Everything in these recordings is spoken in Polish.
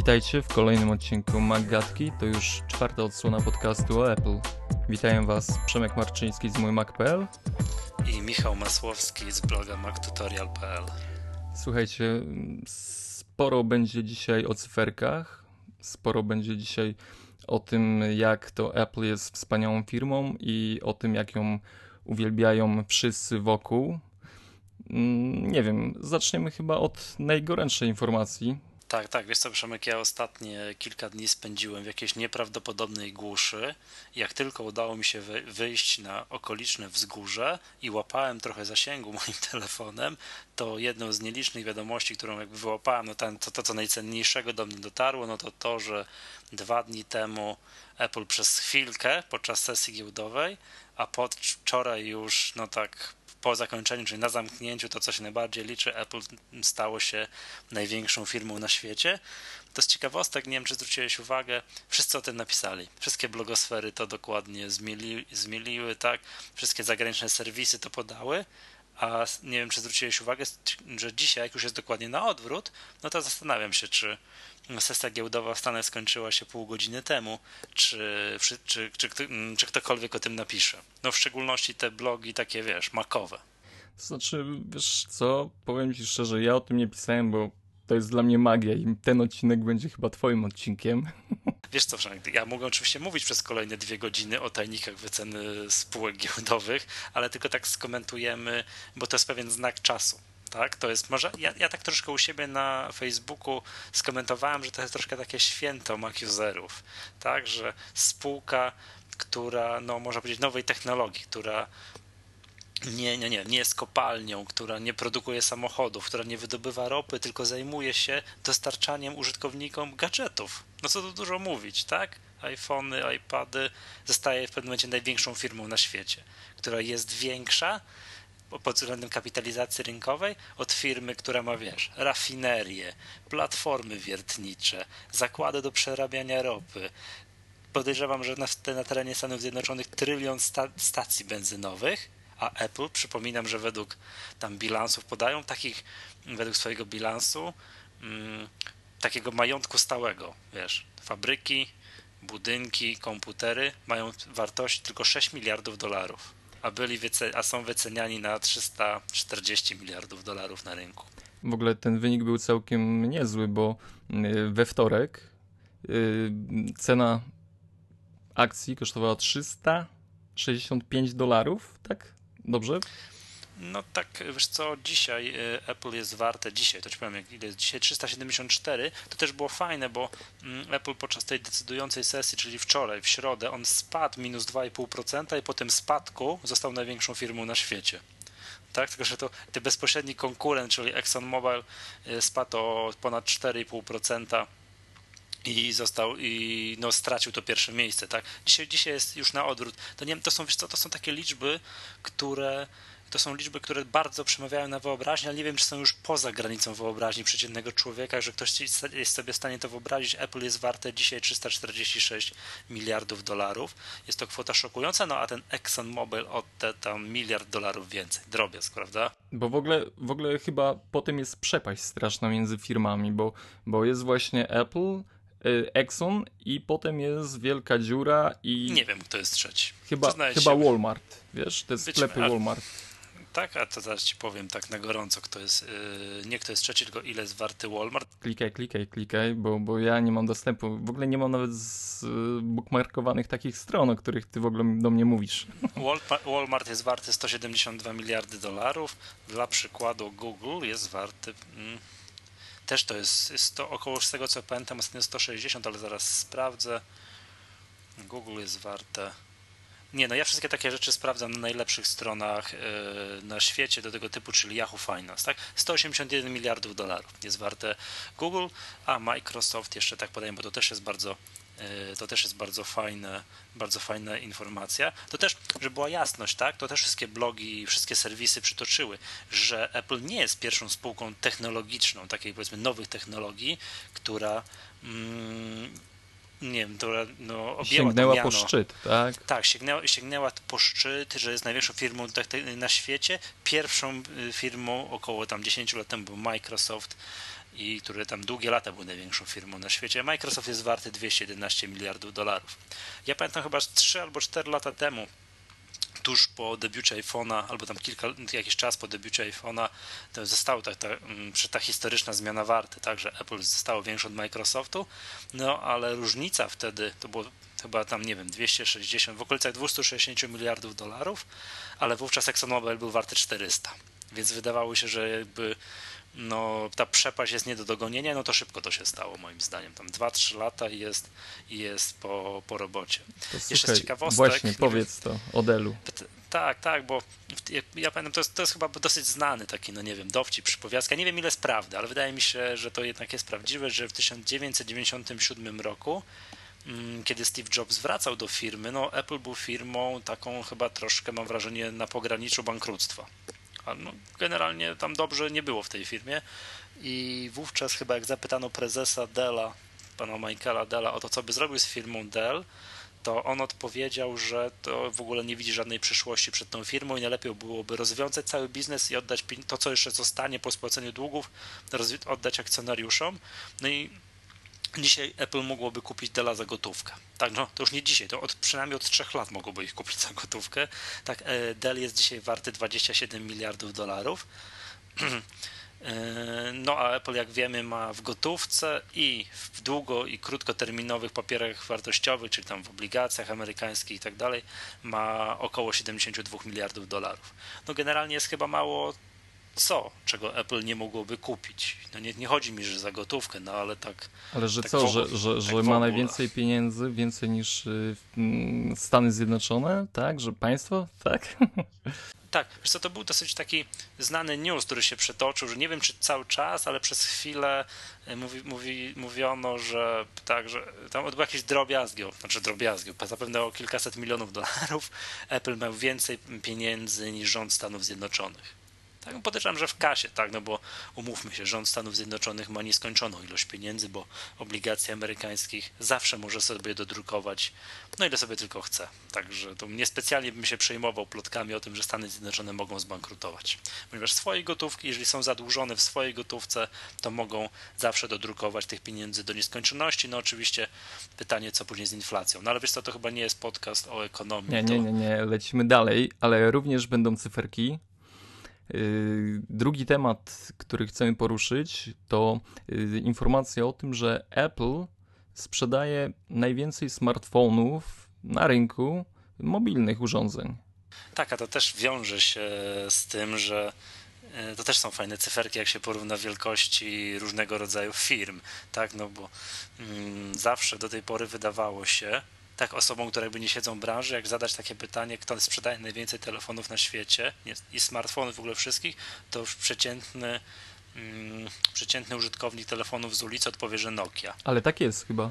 Witajcie w kolejnym odcinku Maggatki. To już czwarta odsłona podcastu o Apple. Witają Was Przemek Marczyński z mój Mac.pl i Michał Masłowski z bloga mactutorial.pl. Słuchajcie, sporo będzie dzisiaj o cyferkach, sporo będzie dzisiaj o tym, jak to Apple jest wspaniałą firmą i o tym, jak ją uwielbiają wszyscy wokół. Mm, nie wiem, zaczniemy chyba od najgorętszej informacji, tak, tak, wiesz co, Przemek, ja ostatnie kilka dni spędziłem w jakiejś nieprawdopodobnej głuszy. Jak tylko udało mi się wyjść na okoliczne wzgórze i łapałem trochę zasięgu moim telefonem, to jedną z nielicznych wiadomości, którą jakby wyłapałem, no ten, to, to co najcenniejszego do mnie dotarło, no to to, że dwa dni temu Apple przez chwilkę podczas sesji giełdowej, a pod wczoraj już, no tak po zakończeniu, czyli na zamknięciu, to co się najbardziej liczy, Apple stało się największą firmą na świecie. To z ciekawostek, nie wiem czy zwróciłeś uwagę, wszyscy o tym napisali. Wszystkie blogosfery to dokładnie zmieli, zmieliły, tak? Wszystkie zagraniczne serwisy to podały, a nie wiem, czy zwróciłeś uwagę, że dzisiaj, jak już jest dokładnie na odwrót, no to zastanawiam się, czy sesja giełdowa w Stanach skończyła się pół godziny temu, czy, czy, czy, czy, ktokolwiek o tym napisze. No w szczególności te blogi takie, wiesz, makowe. To znaczy, wiesz co, powiem ci szczerze, ja o tym nie pisałem, bo to jest dla mnie magia i ten odcinek będzie chyba twoim odcinkiem. Wiesz co, Frank, ja mogę oczywiście mówić przez kolejne dwie godziny o tajnikach wyceny spółek giełdowych, ale tylko tak skomentujemy, bo to jest pewien znak czasu tak? To jest może, ja, ja tak troszkę u siebie na Facebooku skomentowałem, że to jest troszkę takie święto Mac-userów, tak? Że spółka, która, no można powiedzieć, nowej technologii, która nie, nie, nie, nie jest kopalnią, która nie produkuje samochodów, która nie wydobywa ropy, tylko zajmuje się dostarczaniem użytkownikom gadżetów. No co tu dużo mówić, tak? iPhony, iPady zostaje w pewnym momencie największą firmą na świecie, która jest większa pod względem kapitalizacji rynkowej od firmy, która ma, wiesz, rafinerie, platformy wiertnicze, zakłady do przerabiania ropy. Podejrzewam, że na, na terenie Stanów Zjednoczonych trylion sta, stacji benzynowych, a Apple, przypominam, że według tam bilansów podają takich, według swojego bilansu, mm, takiego majątku stałego, wiesz, fabryki, budynki, komputery mają wartość tylko 6 miliardów dolarów a, byli a są wyceniani na 340 miliardów dolarów na rynku. W ogóle ten wynik był całkiem niezły, bo y, we wtorek y, cena akcji kosztowała 365 dolarów, tak? Dobrze? No tak, wiesz co, dzisiaj y, Apple jest warte, dzisiaj, to ci powiem, ile jest dzisiaj, 374, to też było fajne, bo mm, Apple podczas tej decydującej sesji, czyli wczoraj, w środę, on spadł minus 2,5% i po tym spadku został największą firmą na świecie. Tak, tylko że to ten bezpośredni konkurent, czyli ExxonMobil y, spadł o ponad 4,5% i został i no, stracił to pierwsze miejsce, tak? Dzisiaj, dzisiaj jest już na odwrót. To nie to są, wiesz co, to są takie liczby, które to są liczby, które bardzo przemawiają na wyobraźnię, ale nie wiem, czy są już poza granicą wyobraźni przeciętnego człowieka, że ktoś jest sobie w stanie to wyobrazić. Apple jest warte dzisiaj 346 miliardów dolarów. Jest to kwota szokująca, no a ten ExxonMobil od te tam miliard dolarów więcej. Drobiazg, prawda? Bo w ogóle, w ogóle chyba potem jest przepaść straszna między firmami, bo, bo jest właśnie Apple, Exxon i potem jest wielka dziura i... Nie wiem, kto jest trzeci. Chyba, chyba Walmart, wiesz, te sklepy Walmart tak, a to zaraz ci powiem tak na gorąco, kto jest, yy, nie kto jest trzeci, tylko ile jest warty Walmart. Klikaj, klikaj, klikaj, bo, bo ja nie mam dostępu, w ogóle nie mam nawet z, bookmarkowanych takich stron, o których ty w ogóle do mnie mówisz. Walmart jest warty 172 miliardy dolarów, dla przykładu Google jest warty... Mm, też to jest, jest to około, z tego co pamiętam, ostatnio 160, ale zaraz sprawdzę. Google jest warte nie, no ja wszystkie takie rzeczy sprawdzam na najlepszych stronach yy, na świecie do tego typu, czyli Yahoo Finance, tak? 181 miliardów dolarów jest warte Google, a Microsoft jeszcze tak podaję, bo to też jest bardzo to też jest bardzo fajne, bardzo fajna informacja. To też, żeby była jasność, tak? To też wszystkie blogi, wszystkie serwisy przytoczyły, że Apple nie jest pierwszą spółką technologiczną, takiej powiedzmy nowych technologii, która mm, nie wiem, która no, objęła Sięgnęła po szczyt, tak? Tak, sięgnęła, sięgnęła po szczyt, że jest największą firmą na świecie. Pierwszą y, firmą około tam 10 lat temu był Microsoft i który tam długie lata był największą firmą na świecie. Microsoft jest warty 211 miliardów dolarów. Ja pamiętam chyba 3 albo 4 lata temu tuż po debiucie iPhone'a, albo tam kilka, jakiś czas po debiucie iPhone'a, to została ta, ta, mm, ta historyczna zmiana warty, tak, że Apple zostało większe od Microsoftu, no ale różnica wtedy to było chyba tam, nie wiem, 260, w okolicach 260 miliardów dolarów, ale wówczas ExxonMobil był warty 400, więc wydawało się, że jakby no, ta przepaść jest nie do dogonienia, no to szybko to się stało moim zdaniem. Tam 2-3 lata i jest, jest po, po robocie. To Jeszcze słuchaj, z ciekawostek. Właśnie, powiedz to o Delu. Tak, tak, bo ja pamiętam, to jest, to jest chyba dosyć znany taki, no nie wiem, dowcip, przypowiastka. Nie wiem ile jest prawdy, ale wydaje mi się, że to jednak jest prawdziwe, że w 1997 roku mm, kiedy Steve Jobs wracał do firmy, no Apple był firmą taką chyba troszkę, mam wrażenie, na pograniczu bankructwa no, generalnie tam dobrze nie było w tej firmie i wówczas chyba jak zapytano prezesa Della, pana Michaela Della o to, co by zrobił z firmą Dell, to on odpowiedział, że to w ogóle nie widzi żadnej przyszłości przed tą firmą i najlepiej byłoby rozwiązać cały biznes i oddać to, co jeszcze zostanie po spłaceniu długów, oddać akcjonariuszom. No i Dzisiaj Apple mogłoby kupić Della za gotówkę. Tak, no to już nie dzisiaj, to od, przynajmniej od trzech lat mogłoby ich kupić za gotówkę. Tak, e, Dell jest dzisiaj warty 27 miliardów dolarów. E, no a Apple, jak wiemy, ma w gotówce i w długo i krótkoterminowych papierach wartościowych, czyli tam w obligacjach amerykańskich i tak dalej, ma około 72 miliardów dolarów. No generalnie jest chyba mało co, czego Apple nie mogłoby kupić. No nie, nie chodzi mi, że za gotówkę, no ale tak. Ale że tak co, ogóle, że, że, tak że ma najwięcej pieniędzy, więcej niż y, Stany Zjednoczone, tak? Że państwo, tak? Tak, wiesz co, to był dosyć taki znany news, który się przetoczył, że nie wiem czy cały czas, ale przez chwilę y, mówi, mówi, mówiono, że tak, że tam odbyły jakieś drobiazgi, znaczy drobiazgi, zapewne o kilkaset milionów dolarów, Apple miał więcej pieniędzy niż rząd Stanów Zjednoczonych. Tak, no podejrzewam, że w kasie, tak, no bo umówmy się, rząd Stanów Zjednoczonych ma nieskończoną ilość pieniędzy, bo obligacje amerykańskich zawsze może sobie dodrukować, no ile sobie tylko chce. Także to niespecjalnie bym się przejmował plotkami o tym, że Stany Zjednoczone mogą zbankrutować. Ponieważ swoje gotówki, jeżeli są zadłużone w swojej gotówce, to mogą zawsze dodrukować tych pieniędzy do nieskończoności. No oczywiście pytanie, co później z inflacją. No ale wiesz co, to chyba nie jest podcast o ekonomii. Nie, nie, nie, nie, lecimy dalej, ale również będą cyferki drugi temat, który chcemy poruszyć, to y, informacja o tym, że Apple sprzedaje najwięcej smartfonów na rynku mobilnych urządzeń. Tak, a to też wiąże się z tym, że y, to też są fajne cyferki, jak się porówna wielkości różnego rodzaju firm, tak, no bo mm, zawsze do tej pory wydawało się, tak osobom, które jakby nie siedzą w branży, jak zadać takie pytanie, kto sprzedaje najwięcej telefonów na świecie i smartfonów w ogóle wszystkich, to przeciętny, mm, przeciętny użytkownik telefonów z ulicy odpowie, że Nokia. Ale tak jest chyba.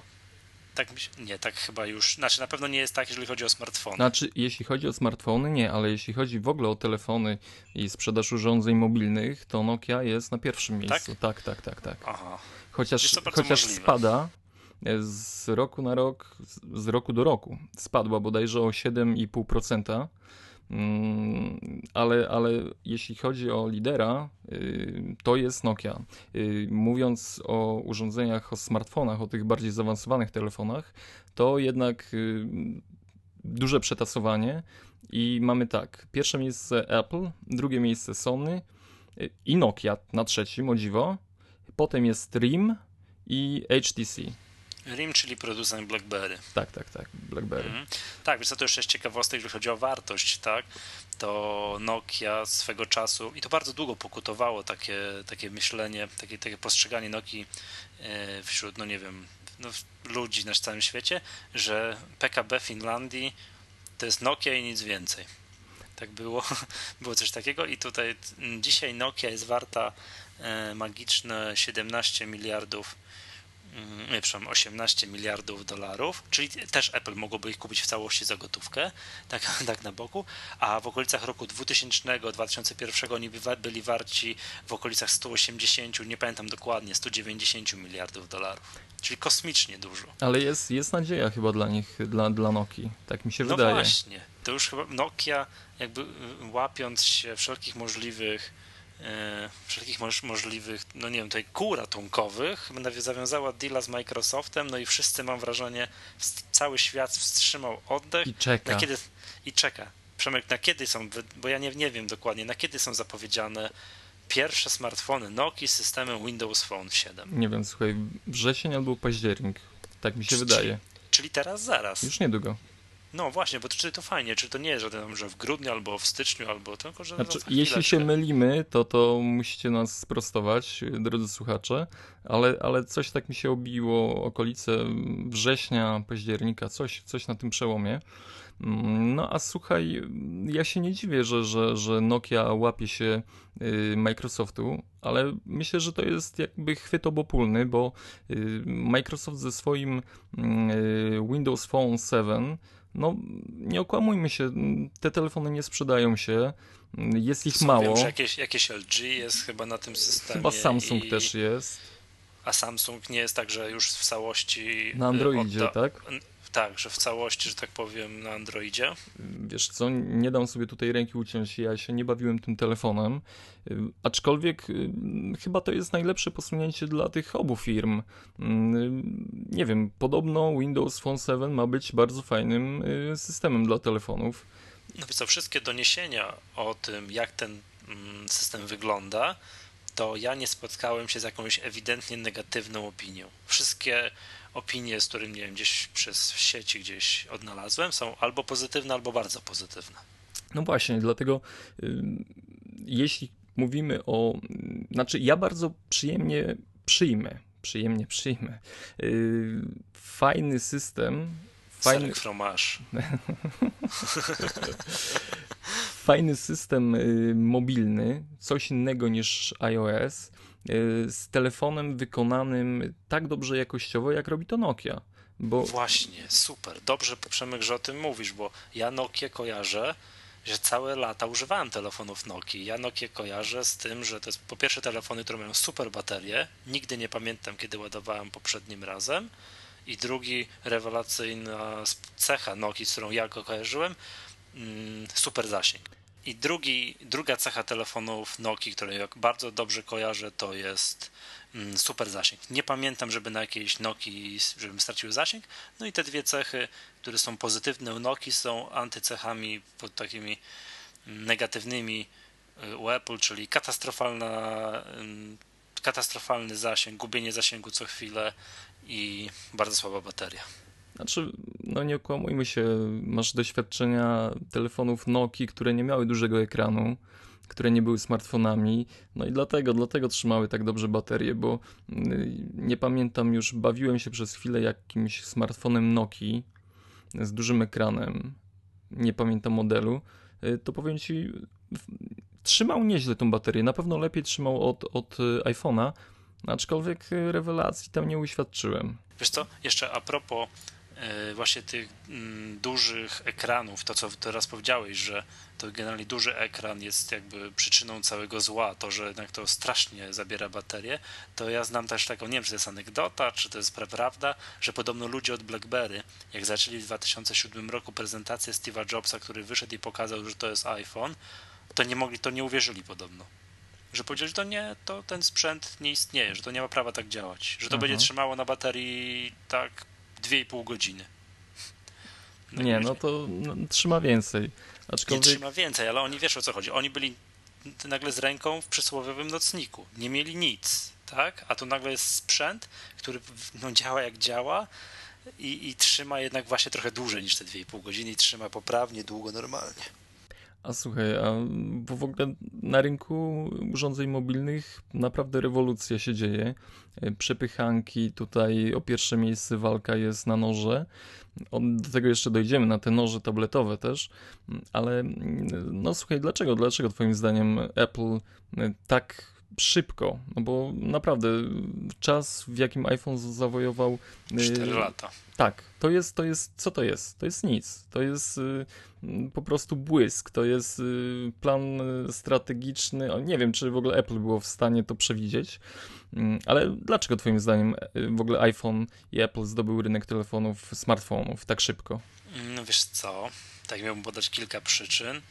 Tak, nie, tak chyba już. Znaczy, na pewno nie jest tak, jeżeli chodzi o smartfony. Znaczy, jeśli chodzi o smartfony, nie, ale jeśli chodzi w ogóle o telefony i sprzedaż urządzeń mobilnych, to Nokia jest na pierwszym tak? miejscu. Tak, tak, tak, tak. tak. Chociaż, chociaż spada, z roku na rok, z roku do roku spadła bodajże o 7,5%. Mm, ale, ale jeśli chodzi o lidera, y, to jest Nokia. Y, mówiąc o urządzeniach, o smartfonach, o tych bardziej zaawansowanych telefonach, to jednak y, duże przetasowanie i mamy tak, pierwsze miejsce Apple, drugie miejsce Sony i Nokia na trzecim, o dziwo. Potem jest RIM i HTC. RIM, czyli producent BlackBerry. Tak, tak, tak, BlackBerry. Mhm. Tak, więc to też jest ciekawostek, jeżeli chodzi o wartość, tak, to Nokia swego czasu, i to bardzo długo pokutowało takie, takie myślenie, takie, takie postrzeganie Nokii e, wśród, no nie wiem, no, ludzi na całym świecie, że PKB Finlandii to jest Nokia i nic więcej. Tak było, było coś takiego i tutaj dzisiaj Nokia jest warta e, magiczne 17 miliardów nie, przepraszam, 18 miliardów dolarów, czyli też Apple mogłoby ich kupić w całości za gotówkę, tak, tak na boku, a w okolicach roku 2000-2001 oni byli warci w okolicach 180, nie pamiętam dokładnie, 190 miliardów dolarów. Czyli kosmicznie dużo. Ale jest, jest nadzieja chyba dla nich, dla, dla Nokii, tak mi się no wydaje. No właśnie, to już chyba Nokia jakby y, łapiąc się wszelkich możliwych wszelkich moż, możliwych, no nie wiem, tutaj kół ratunkowych, zawiązała deala z Microsoftem, no i wszyscy, mam wrażenie, cały świat wstrzymał oddech. I czeka. Na kiedy, I czeka. Przemek, na kiedy są, bo ja nie, nie wiem dokładnie, na kiedy są zapowiedziane pierwsze smartfony Nokia z systemem Windows Phone 7. Nie wiem, słuchaj, wrzesień albo październik, tak mi się czyli, wydaje. Czyli teraz zaraz. Już niedługo. No właśnie, bo to, czy to fajnie, czy to nie jest żaden, że w grudniu albo w styczniu, albo tylko, że. Znaczy, jeśli się mylimy, to to musicie nas sprostować, drodzy słuchacze, ale, ale coś tak mi się obiło okolice września, października, coś, coś na tym przełomie. Mm, no a słuchaj, ja się nie dziwię, że, że, że Nokia łapie się y, Microsoftu, ale myślę, że to jest jakby chwyt obopólny, bo y, Microsoft ze swoim mm, y, Windows Phone 7 no nie okłamujmy się, te telefony nie sprzedają się, jest ich mało. Wiem, że jakieś, jakieś LG jest chyba na tym systemie. Chyba Samsung i... też jest. A Samsung nie jest tak, że już w całości. Na Androidzie, odda... tak? Tak, że w całości, że tak powiem, na Androidzie. Wiesz co, nie dam sobie tutaj ręki uciąć, ja się nie bawiłem tym telefonem, y, aczkolwiek y, chyba to jest najlepsze posunięcie dla tych obu firm. Y, nie wiem, podobno Windows Phone 7 ma być bardzo fajnym systemem dla telefonów. No więc co, wszystkie doniesienia o tym, jak ten mm, system wygląda, to ja nie spotkałem się z jakąś ewidentnie negatywną opinią. Wszystkie opinie, z którymi nie wiem, gdzieś przez sieci gdzieś odnalazłem, są albo pozytywne, albo bardzo pozytywne. No właśnie, dlatego y, jeśli mówimy o. Znaczy, ja bardzo przyjemnie przyjmę, przyjemnie przyjmę. Y, fajny system. Fajny fromage. fajny system y, mobilny, coś innego niż iOS z telefonem wykonanym tak dobrze jakościowo, jak robi to Nokia. Bo... Właśnie, super. Dobrze, Przemek, że o tym mówisz, bo ja Nokia kojarzę, że całe lata używałem telefonów Nokia. Ja Nokia kojarzę z tym, że to jest po pierwsze telefony, które mają super baterię. Nigdy nie pamiętam, kiedy ładowałem poprzednim razem. I drugi rewelacyjna cecha Nokia, z którą ja go kojarzyłem, mm, super zasięg. I drugi, druga cecha telefonów Nokia, którą jak bardzo dobrze kojarzę, to jest mm, super zasięg. Nie pamiętam, żeby na jakiejś Nokii, żebym stracił zasięg. No i te dwie cechy, które są pozytywne u Nokii, są antycechami pod takimi mm, negatywnymi y, u Apple, czyli katastrofalna, mm, katastrofalny zasięg, gubienie zasięgu co chwilę i bardzo słaba bateria. Znaczy, no nie okłamujmy się, masz doświadczenia telefonów Nokia, które nie miały dużego ekranu, które nie były smartfonami, no i dlatego, dlatego trzymały tak dobrze baterie, bo y, nie pamiętam już, bawiłem się przez chwilę jakimś smartfonem Nokia z dużym ekranem, nie pamiętam modelu, y, to powiem ci, trzymał nieźle tą baterię, na pewno lepiej trzymał od, od y, iPhone'a, aczkolwiek rewelacji tam nie uświadczyłem. Wiesz co, jeszcze a propos właśnie tych mm, dużych ekranów, to co teraz powiedziałeś, że to generalnie duży ekran jest jakby przyczyną całego zła, to, że jednak to strasznie zabiera baterię, to ja znam też taką, nie wiem, czy to jest anegdota, czy to jest prawda, że podobno ludzie od BlackBerry, jak zaczęli w 2007 roku prezentację Steve'a Jobsa, który wyszedł i pokazał, że to jest iPhone, to nie mogli, to nie uwierzyli podobno. Że powiedzieli, że to nie, to ten sprzęt nie istnieje, że to nie ma prawa tak działać, że to Aha. będzie trzymało na baterii tak 2,5 godziny. No nie, no to no, trzyma więcej. Aczkolwiek... Nie trzyma więcej, ale oni wiesz o co chodzi. Oni byli nagle z ręką w przysłowiowym nocniku. Nie mieli nic, tak? A tu nagle jest sprzęt, który no, działa jak działa i, i trzyma jednak właśnie trochę dłużej niż te 2,5 godziny i trzyma poprawnie, długo, normalnie. A słuchaj, a bo w ogóle na rynku urządzeń mobilnych naprawdę rewolucja się dzieje. Przepychanki, tutaj o pierwsze miejsce walka jest na noże. Do tego jeszcze dojdziemy, na te noże tabletowe też. Ale no słuchaj, dlaczego, dlaczego twoim zdaniem Apple tak szybko, no bo naprawdę czas, w jakim iPhone zawojował... 4 lata. Tak, to jest, to jest, co to jest? To jest nic. To jest y, po prostu błysk, to jest y, plan strategiczny. Nie wiem, czy w ogóle Apple było w stanie to przewidzieć, y, ale dlaczego twoim zdaniem y, w ogóle iPhone i Apple zdobyły rynek telefonów, smartfonów tak szybko? No wiesz co, tak miałbym podać kilka przyczyn.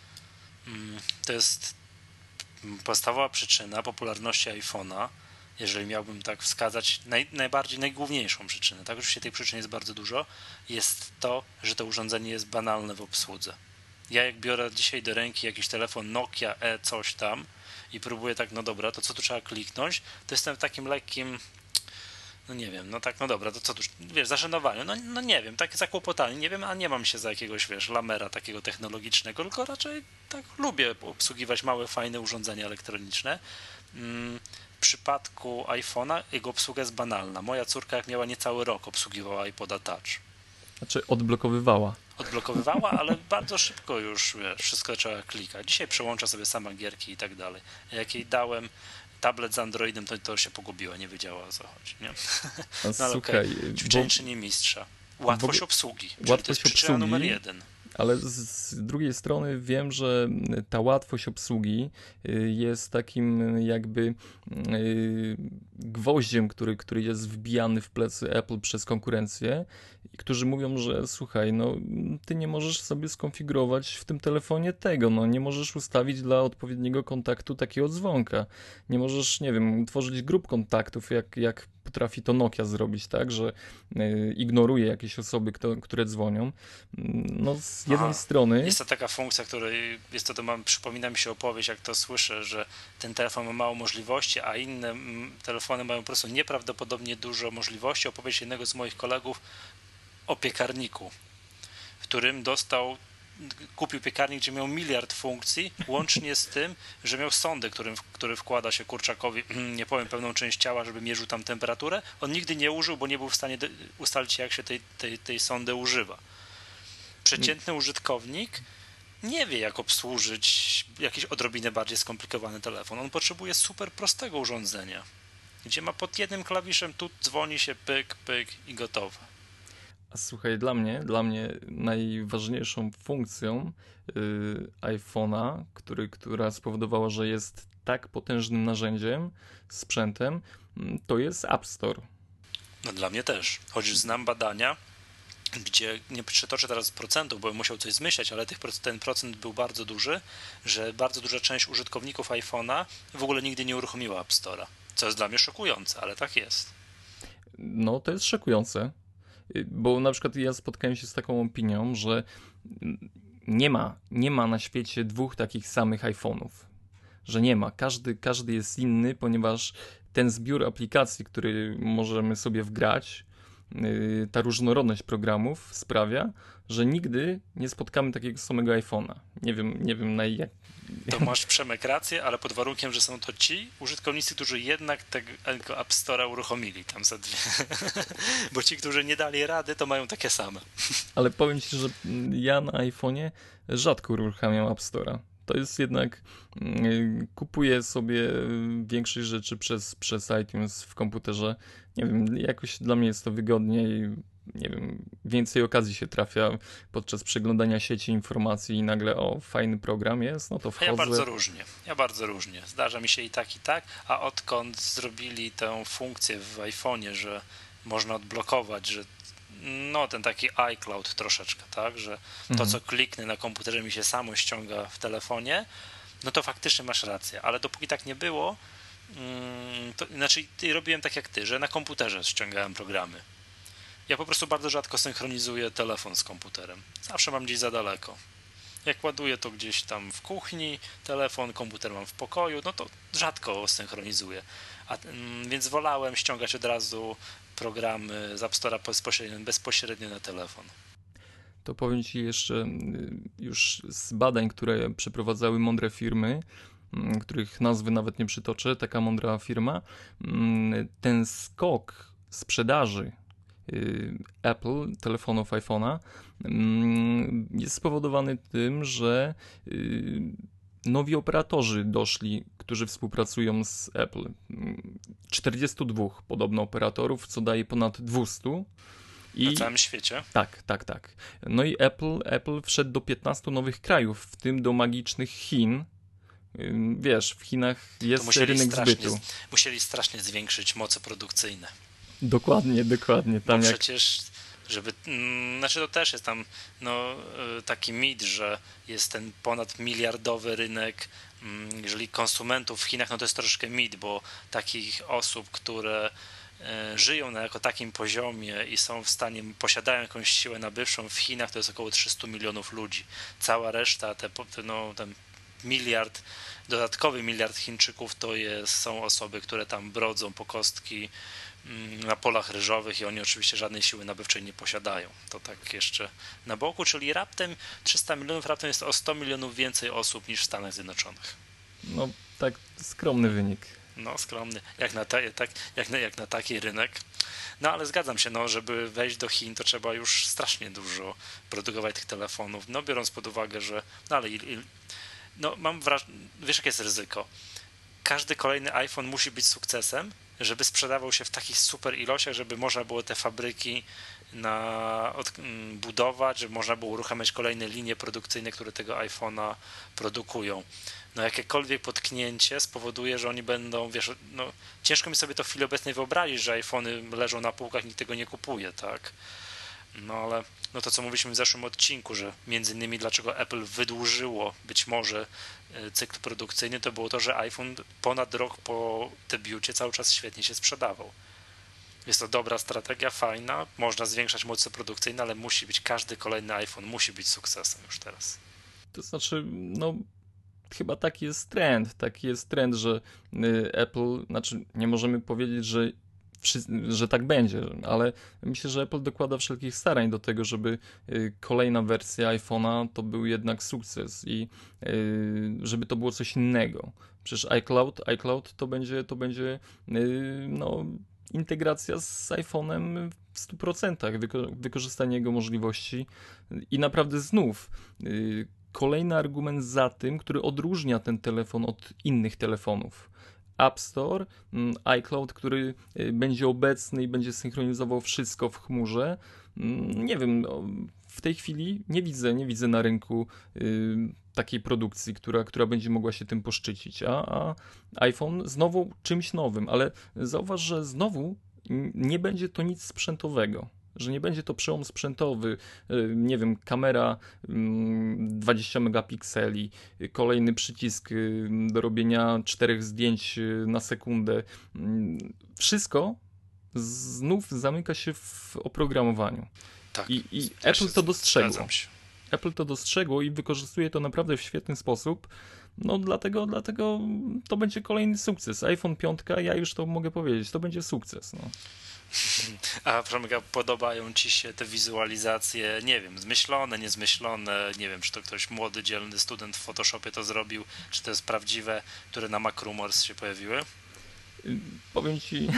Mm, to jest podstawowa przyczyna popularności iPhone'a, jeżeli miałbym tak wskazać naj, najbardziej, najgłówniejszą przyczynę, tak oczywiście tej przyczyn jest bardzo dużo, jest to, że to urządzenie jest banalne w obsłudze. Ja jak biorę dzisiaj do ręki jakiś telefon Nokia E coś tam i próbuję tak, no dobra, to co tu trzeba kliknąć, to jestem w takim lekkim no nie wiem, no tak, no dobra, to co tu, wiesz, zaszanowanie, no, no nie wiem, takie zakłopotanie, nie wiem, a nie mam się za jakiegoś, wiesz, lamera takiego technologicznego, tylko raczej tak lubię obsługiwać małe, fajne urządzenia elektroniczne. Mm, w przypadku iPhone'a jego obsługa jest banalna. Moja córka, jak miała niecały rok, obsługiwała iPoda Touch. Znaczy odblokowywała. Odblokowywała, ale bardzo szybko już wiesz, wszystko trzeba klikać. Dzisiaj przełącza sobie sama gierki i tak dalej. Jak jej dałem tablet z Androidem, to, to się pogubiła, nie wiedziała o co chodzi. Nie? No, ale Słuchaj, okay. Bo... mistrza. Łatwość obsługi. Łatwość to jest obsługi, numer jeden. Ale z, drugiej strony wiem, że ta łatwość obsługi y, jest takim jakby y, gwoździem, który, który jest wbijany w plecy Apple przez konkurencję którzy mówią, że słuchaj, no ty nie możesz sobie skonfigurować w tym telefonie tego, no nie możesz ustawić dla odpowiedniego kontaktu takiego dzwonka. Nie możesz, nie wiem, tworzyć grup kontaktów, jak, jak potrafi to Nokia zrobić, tak, że y, ignoruje jakieś osoby, kto, które dzwonią. No z jednej Aha. strony... Jest to taka funkcja, której, jest to, to mam, przypomina mi się opowieść, jak to słyszę, że ten telefon ma mało możliwości, a inne telefony mają po prostu nieprawdopodobnie dużo możliwości. Opowieść jednego z moich kolegów, o piekarniku, w którym dostał kupił piekarnik, gdzie miał miliard funkcji, łącznie z tym, że miał sondę, którym, który wkłada się kurczakowi, nie powiem, pewną część ciała, żeby mierzył tam temperaturę. On nigdy nie użył, bo nie był w stanie ustalić, jak się tej, tej, tej sondy używa. Przeciętny użytkownik nie wie, jak obsłużyć jakiś odrobinę bardziej skomplikowany telefon. On potrzebuje super prostego urządzenia, gdzie ma pod jednym klawiszem, tu dzwoni się pyk, pyk i gotowe. A słuchaj, dla mnie, dla mnie najważniejszą funkcją yy, iPhone'a, który, która spowodowała, że jest tak potężnym narzędziem, sprzętem, mm, to jest App Store. No dla mnie też. Choć znam badania, gdzie nie przytoczę teraz procentów, bo bym musiał coś zmyślać, ale tych, ten procent był bardzo duży, że bardzo duża część użytkowników iPhone'a w ogóle nigdy nie uruchomiła App Store'a. Co jest dla mnie szokujące, ale tak jest. No, to jest szokujące. Y, bo na przykład ja spotkałem się z taką opinią, że nie ma, nie ma na świecie dwóch takich samych iPhone'ów. Że nie ma. Każdy, każdy jest inny, ponieważ ten zbiór aplikacji, który możemy sobie wgrać, y, ta różnorodność programów sprawia, że nigdy nie spotkamy takiego samego iPhone'a. Nie wiem, nie wiem na jak, to masz Przemek rację, ale pod warunkiem, że są to ci użytkownicy, którzy jednak tego App Store'a uruchomili tam za dwie. Bo ci, którzy nie dali rady, to mają takie same. Ale powiem ci, że ja na iPhone'ie rzadko uruchamiam App Store'a. To jest jednak, mm, kupuję sobie większość rzeczy przez, przez iTunes w komputerze. Nie wiem, jakoś dla mnie jest to wygodniej nie wiem, więcej okazji się trafia podczas przeglądania sieci informacji i nagle o, fajny program jest, no to wchodzę. Ja bardzo różnie, ja bardzo różnie. Zdarza mi się i tak, i tak, a odkąd zrobili tę funkcję w iPhone'ie, że można odblokować, że no ten taki iCloud troszeczkę, tak, że to mhm. co kliknę na komputerze mi się samo ściąga w telefonie, no to faktycznie masz rację, ale dopóki tak nie było, mm, to znaczy robiłem tak jak ty, że na komputerze ściągałem programy ja po prostu bardzo rzadko synchronizuję telefon z komputerem. Zawsze mam gdzieś za daleko. Jak ładuję to gdzieś tam w kuchni, telefon, komputer mam w pokoju, no to rzadko synchronizuję. A, mm, więc wolałem ściągać od razu programy z App Store'a bezpośrednio, bezpośrednio na telefon. To powiem Ci jeszcze y, już z badań, które przeprowadzały mądre firmy, mm, których nazwy nawet nie przytoczę, taka mądra firma, mm, ten skok sprzedaży Apple, telefonów iPhone'a, mm, jest spowodowany tym, że y, nowi operatorzy doszli, którzy współpracują z Apple. 42 podobno operatorów, co daje ponad 200. I, Na całym świecie? Tak, tak, tak. No i Apple, Apple wszedł do 15 nowych krajów, w tym do magicznych Chin. Wiesz, w Chinach jest rynek zbytu. Musieli strasznie zwiększyć moce produkcyjne. Dokładnie, dokładnie. Tam jak... przecież żeby, mm, znaczy to też jest tam no, y, taki mit, że jest ten ponad miliardowy rynek, mm, jeżeli konsumentów w Chinach, no to jest troszeczkę mit, bo takich osób, które y, żyją na jako takim poziomie i są w stanie, posiadają jakąś siłę nabywczą w Chinach, to jest około 300 milionów ludzi. Cała reszta, te, no, ten miliard, dodatkowy miliard Chińczyków to jest, są osoby, które tam brodzą po kostki na polach ryżowych i oni oczywiście żadnej siły nabywczej nie posiadają. To tak jeszcze na boku, czyli raptem 300 milionów, raptem jest o 100 milionów więcej osób niż w Stanach Zjednoczonych. No tak skromny wynik. No skromny, jak na, ta, tak, jak, na, jak na taki rynek. No ale zgadzam się, no, żeby wejść do Chin, to trzeba już strasznie dużo produkować tych telefonów. No biorąc pod uwagę, że no ale il, il, no mam wrażenie, wiesz jakie jest ryzyko? Każdy kolejny iPhone musi być sukcesem, żeby sprzedawał się w takich super ilościach, żeby można było te fabryki na, od, mm, budować, żeby można było uruchamiać kolejne linie produkcyjne, które tego iPhone'a produkują. No jakiekolwiek potknięcie spowoduje, że oni będą, wiesz, no ciężko mi sobie to w chwili obecnej wyobrazić, że iPhony leżą na półkach, nikt tego nie kupuje, tak? No ale no to co mówiliśmy w zeszłym odcinku, że między innymi dlaczego Apple wydłużyło być może e, cykl produkcyjny, to było to, że iPhone ponad rok po debiucie cały czas świetnie się sprzedawał. Jest to dobra strategia, fajna, można zwiększać moce produkcyjne, ale musi być każdy kolejny iPhone musi być sukcesem już teraz. To znaczy, no chyba taki jest trend, taki jest trend, że y, Apple, znaczy nie możemy powiedzieć, że że tak będzie, ale myślę, że Apple dokłada wszelkich starań do tego, żeby y, kolejna wersja iPhone'a to był jednak sukces i y, żeby to było coś innego. Przecież iCloud, iCloud to będzie, to będzie y, no, integracja z iPhone'em w 100%, wyko wykorzystanie jego możliwości i naprawdę znów kolejny argument za tym, który odróżnia ten telefon od innych telefonów App Store, mm, iCloud, który y, będzie obecny i będzie synchronizował wszystko w chmurze. Mm, nie wiem, no, w tej chwili nie widzę, nie widzę na rynku y, takiej produkcji, która, która będzie mogła się tym poszczycić, a, a iPhone znowu czymś nowym, ale zauważ, że znowu nie będzie to nic sprzętowego że nie będzie to przełom sprzętowy, y, nie wiem, kamera 20 mm, megapikseli, kolejny przycisk y, do robienia czterech zdjęć y, na sekundę. Mm, wszystko znów zamyka się w oprogramowaniu. Tak, I, i Apple to dostrzegło. Apple to dostrzegło i wykorzystuje to naprawdę w świetny sposób. No dlatego, dlatego to będzie kolejny sukces. iPhone 5, ja już to mogę powiedzieć, to będzie sukces. No. A Promega, podobają ci się te wizualizacje, nie wiem, zmyślone, niezmyślone, nie wiem, czy to ktoś młody, dzielny student w Photoshopie to zrobił, czy to jest prawdziwe, które na Mac Rumors się pojawiły? Powiem ci,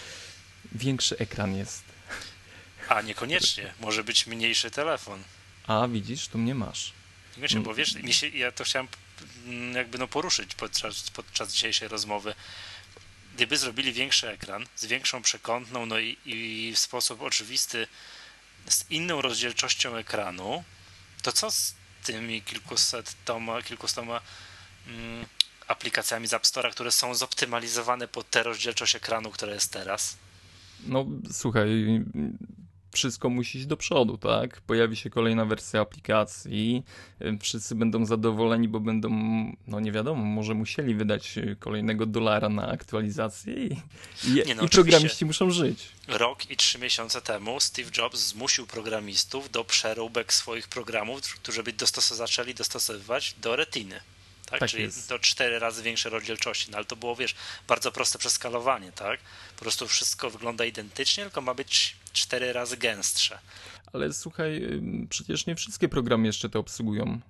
większy ekran jest. A niekoniecznie, może być mniejszy telefon. A widzisz, tu mnie masz. Niekoniecznie, bo wiesz, mi się, ja to chciałem mm, jakby no poruszyć podczas, podczas dzisiejszej rozmowy gdyby zrobili większy ekran z większą przekątną, no i, i w sposób oczywisty z inną rozdzielczością ekranu, to co z tymi kilkusetoma, kilkustoma mm, aplikacjami z App Store'a, które są zoptymalizowane pod tę rozdzielczość ekranu, która jest teraz? No słuchaj, wszystko musi iść do przodu, tak? Pojawi się kolejna wersja aplikacji, wszyscy będą zadowoleni, bo będą, no nie wiadomo, może musieli wydać y, kolejnego dolara na aktualizację i, i, no, i programiści muszą żyć. Rok i trzy miesiące temu Steve Jobs zmusił programistów do przeróbek swoich programów, którzy by dostos zaczęli dostosowywać do retiny. Tak? tak Czyli jest. do cztery razy większej rozdzielczości. No ale to było, wiesz, bardzo proste przeskalowanie, tak? Po prostu wszystko wygląda identycznie, tylko ma być cztery razy gęstsze. Ale słuchaj, przecież nie wszystkie programy jeszcze to obsługują.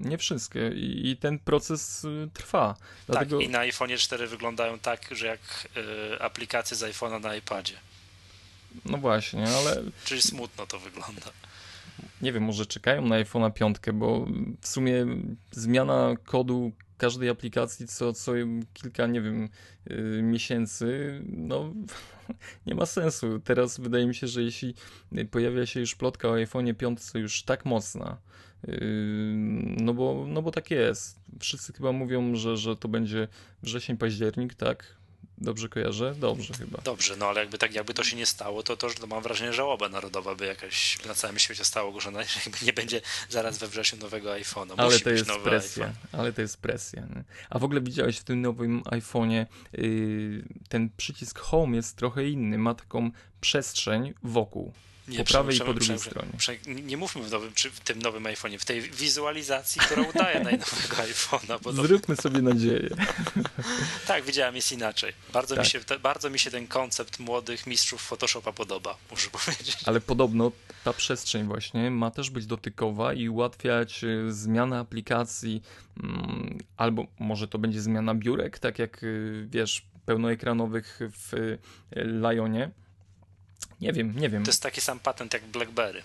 Nie wszystkie i, ten proces y, trwa. Dlatego... Tak, i na iPhone 4 wyglądają tak, że jak y, aplikacje z iPhone'a na iPadzie. No właśnie, ale. Czyli smutno to wygląda. Nie wiem, może czekają na iPhone'a 5, bo w sumie zmiana kodu każdej aplikacji co, co kilka, nie wiem, yy, miesięcy, no nie ma sensu. Teraz wydaje mi się, że jeśli pojawia się już plotka o iPhone'ie 5 już tak mocna, yy, no bo, no bo tak jest. Wszyscy chyba mówią, że, że to będzie wrzesień, październik, tak? Dobrze kojarzę? Dobrze chyba. Dobrze, no ale jakby tak, jakby to się nie stało, to, to, to mam wrażenie, że żałoba narodowa by jakaś na całym świecie stała ogłoszona, że jakby nie będzie zaraz we wrześniu nowego iPhone'a. Ale to jest presja, iPhone. ale to jest presja. Nie? A w ogóle widziałeś w tym nowym iPhone'ie yy, ten przycisk Home jest trochę inny, ma taką przestrzeń wokół. Nie, po prawej i po drugiej stronie. nie mówmy w, nowym, w tym nowym iPhone'ie, w tej wizualizacji, która udaje najnowego iPhone'a. Zróbmy sobie nadzieję. tak, widziałem, jest inaczej. Bardzo, tak. Mi się, bardzo mi się ten koncept młodych mistrzów Photoshopa podoba, muszę powiedzieć. Ale podobno ta przestrzeń właśnie ma też być dotykowa i ułatwiać y, zmianę aplikacji, mm, albo może to będzie zmiana biurek, tak jak y, wiesz, pełnoekranowych w y, Lionie nie wiem, nie wiem. To jest taki sam patent jak BlackBerry.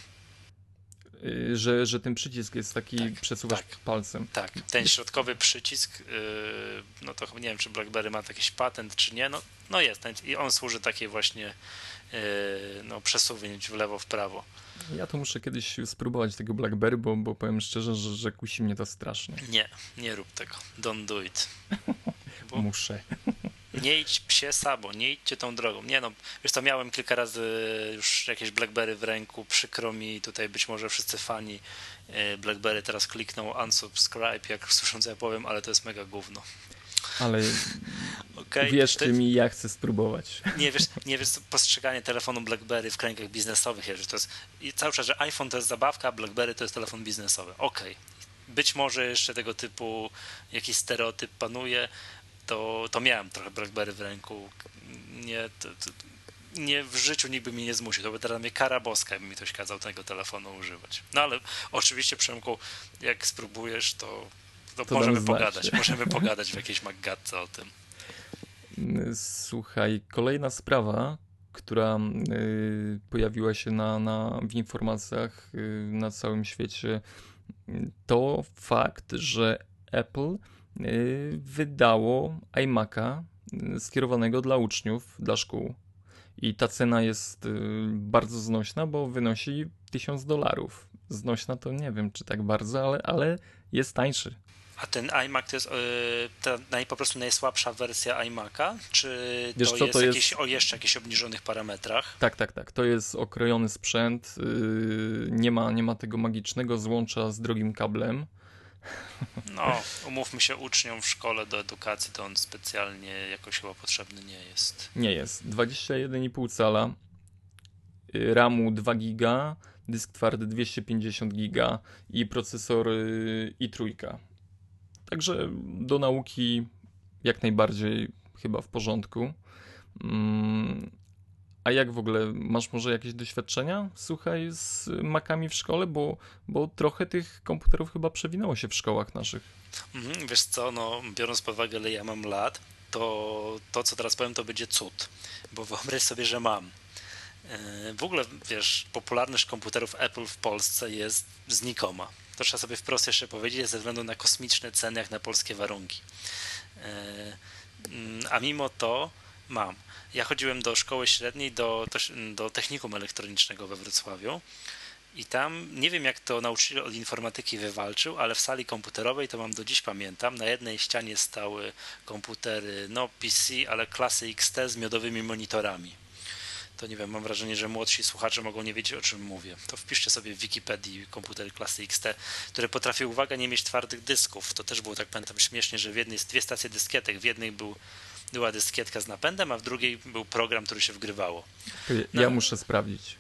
Y, że, że ten przycisk jest taki, tak, przesuwasz tak, palcem. Tak, ten środkowy przycisk, yy, no to nie wiem, czy BlackBerry ma jakiś patent, czy nie, no, no jest i on służy takiej właśnie yy, no, przesuwnięć w lewo, w prawo. Ja to muszę kiedyś spróbować tego BlackBerry, bo, bo powiem szczerze, że, że kusi mnie to strasznie. Nie, nie rób tego. Don't do it. Bo... Muszę nie idź psie sabo, nie idźcie tą drogą. Nie no, wiesz to miałem kilka razy już jakieś Blackberry w ręku, przykro mi, tutaj być może wszyscy fani e, Blackberry teraz klikną unsubscribe, jak słyszą co ja powiem, ale to jest mega gówno. Ale okay, wierzcie mi, ja chcę spróbować. Nie wiesz, nie wiesz, postrzeganie telefonu BlackBerry w kręgach biznesowych, że to jest cały czas, że iPhone to jest zabawka, a BlackBerry to jest telefon biznesowy. Okej. Okay. Być może jeszcze tego typu jakiś stereotyp panuje, to, to miałem trochę BlackBerry w ręku. Nie, to, to, nie w życiu nikt by mnie nie zmusił. To by teraz mnie kara boska, jakby mi ktoś kazał tego telefonu używać. No ale oczywiście, Przemku, jak spróbujesz, to, to, to możemy pogadać. Możemy pogadać w jakiejś maggatce o tym. Słuchaj, kolejna sprawa, która y, pojawiła się na, na, w informacjach y, na całym świecie, to fakt, że Apple Y, wydało iMac'a y, skierowanego dla uczniów, dla szkół. I ta cena jest y, bardzo znośna, bo wynosi 1000 dolarów. Znośna to nie wiem, czy tak bardzo, ale, ale jest tańszy. A ten iMac to jest ta naj, po prostu najsłabsza wersja iMac'a? Czy Wiesz to, co, jest, to jakieś, jest o jeszcze jakichś obniżonych parametrach? Tak, tak, tak. To jest okrojony sprzęt. Nie ma, nie ma tego magicznego złącza z drogim kablem. No, umówmy się, uczniom w szkole do edukacji to on specjalnie jakoś chyba potrzebny nie jest. Nie jest. 21,5 cala, y, RAMu 2 giga, dysk twardy 250 giga i procesor y, i3. Także do nauki jak najbardziej chyba w porządku. A jak w ogóle, masz może jakieś doświadczenia, słuchaj, z makami w szkole, bo, bo trochę tych komputerów chyba przewinęło się w szkołach naszych. Mhm, wiesz co, no biorąc pod uwagę, ile ja mam lat, to to, co teraz powiem, to będzie cud, bo wyobraź sobie, że mam. E, w ogóle, wiesz, popularność komputerów Apple w Polsce jest znikoma. To trzeba sobie wprost jeszcze powiedzieć, ze względu na kosmiczne ceny, jak na polskie warunki. E, mm, a mimo to mam. Ja chodziłem do szkoły średniej, do, do technikum elektronicznego we Wrocławiu. I tam nie wiem, jak to nauczyciel od informatyki wywalczył, ale w sali komputerowej to mam do dziś pamiętam. Na jednej ścianie stały komputery, no PC, ale klasy XT z miodowymi monitorami. To nie wiem, mam wrażenie, że młodsi słuchacze mogą nie wiedzieć, o czym mówię. To wpiszcie sobie w Wikipedii komputery klasy XT, które potrafiły, uwaga, nie mieć twardych dysków. To też było, tak pamiętam, śmiesznie, że w jednej dwie stacje dyskietek, w jednej był była dyskietka z napędem, a w drugiej był program, który się wgrywało. No, ja muszę sprawdzić.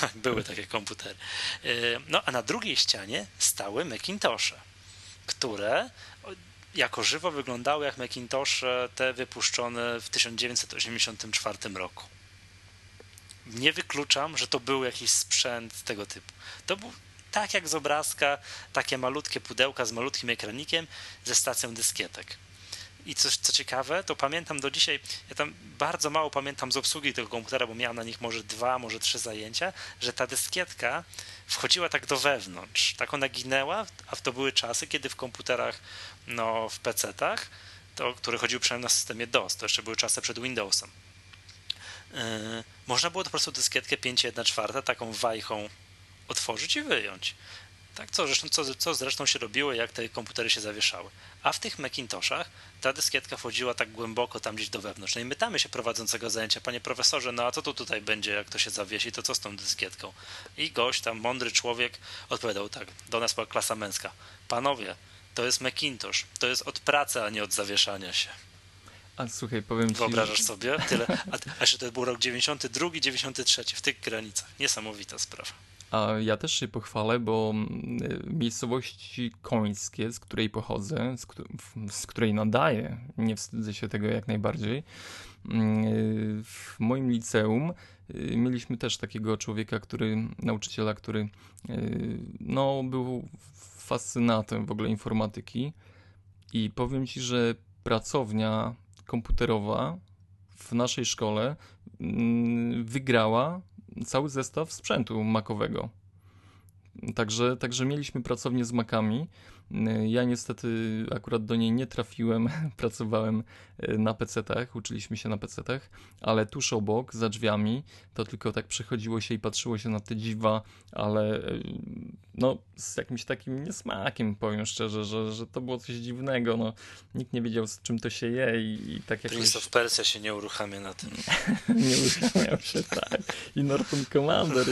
Tak, były takie komputery. E, no a na drugiej ścianie stały Macintoshe, które jako żywo wyglądały jak Macintoshe te wypuszczone w 1984 roku. Nie wykluczam, że to był jakiś sprzęt tego typu. To był tak jak z obrazka, takie malutkie pudełka z malutkim ekranikiem ze stacją dyskietek. I coś, co ciekawe, to pamiętam do dzisiaj, ja tam bardzo mało pamiętam z obsługi tego komputera, bo miałem na nich może dwa, może trzy zajęcia, że ta dyskietka wchodziła tak do wewnątrz, tak ona ginęła, a to były czasy, kiedy w komputerach, no w PC-tach, to, które chodziły przynajmniej na systemie DOS, to jeszcze były czasy przed Windowsem. Yy, można było po prostu dyskietkę 5.1.4 taką wajchą otworzyć i wyjąć. Tak, co zresztą, co, co zresztą się robiło, jak te komputery się zawieszały. A w tych Macintoshach ta dyskietka wchodziła tak głęboko tam gdzieś do wewnątrz. No i pytamy się prowadzącego zajęcia, panie profesorze, no a co to tutaj będzie, jak to się zawiesi, to co z tą dyskietką? I gość, tam mądry człowiek odpowiadał tak, do nas była klasa męska. Panowie, to jest Macintosh, to jest od pracy, a nie od zawieszania się. A słuchaj, powiem ci... Wyobrażasz sobie? Tyle. A, a jeszcze to był rok 92, 93, w tych granicach. Niesamowita sprawa. A ja też się pochwalę, bo mm, miejscowości końskie, z której pochodzę, z, z, której nadaję, nie wstydzę się tego jak najbardziej, mm, w moim liceum y, mieliśmy też takiego człowieka, który, nauczyciela, który y, no, był fascynatem w ogóle informatyki. I powiem ci, że pracownia komputerowa w naszej szkole mm, wygrała cały zestaw sprzętu makowego. Także, także mieliśmy pracownię z makami. Ja niestety akurat do niej nie trafiłem, pracowałem e, na PC-tach, uczyliśmy się na PC-tach, ale tuż obok, za drzwiami, to tylko tak przechodziło się i patrzyło się na te dziwa, ale e, no z jakimś takim niesmakiem, powiem szczerze, że, że to było coś dziwnego, no nikt nie wiedział z czym to się je i, i tak jakoś... Prince of Persia się nie uruchamia na tym. nie uruchamiał się, tak. I Norton Commander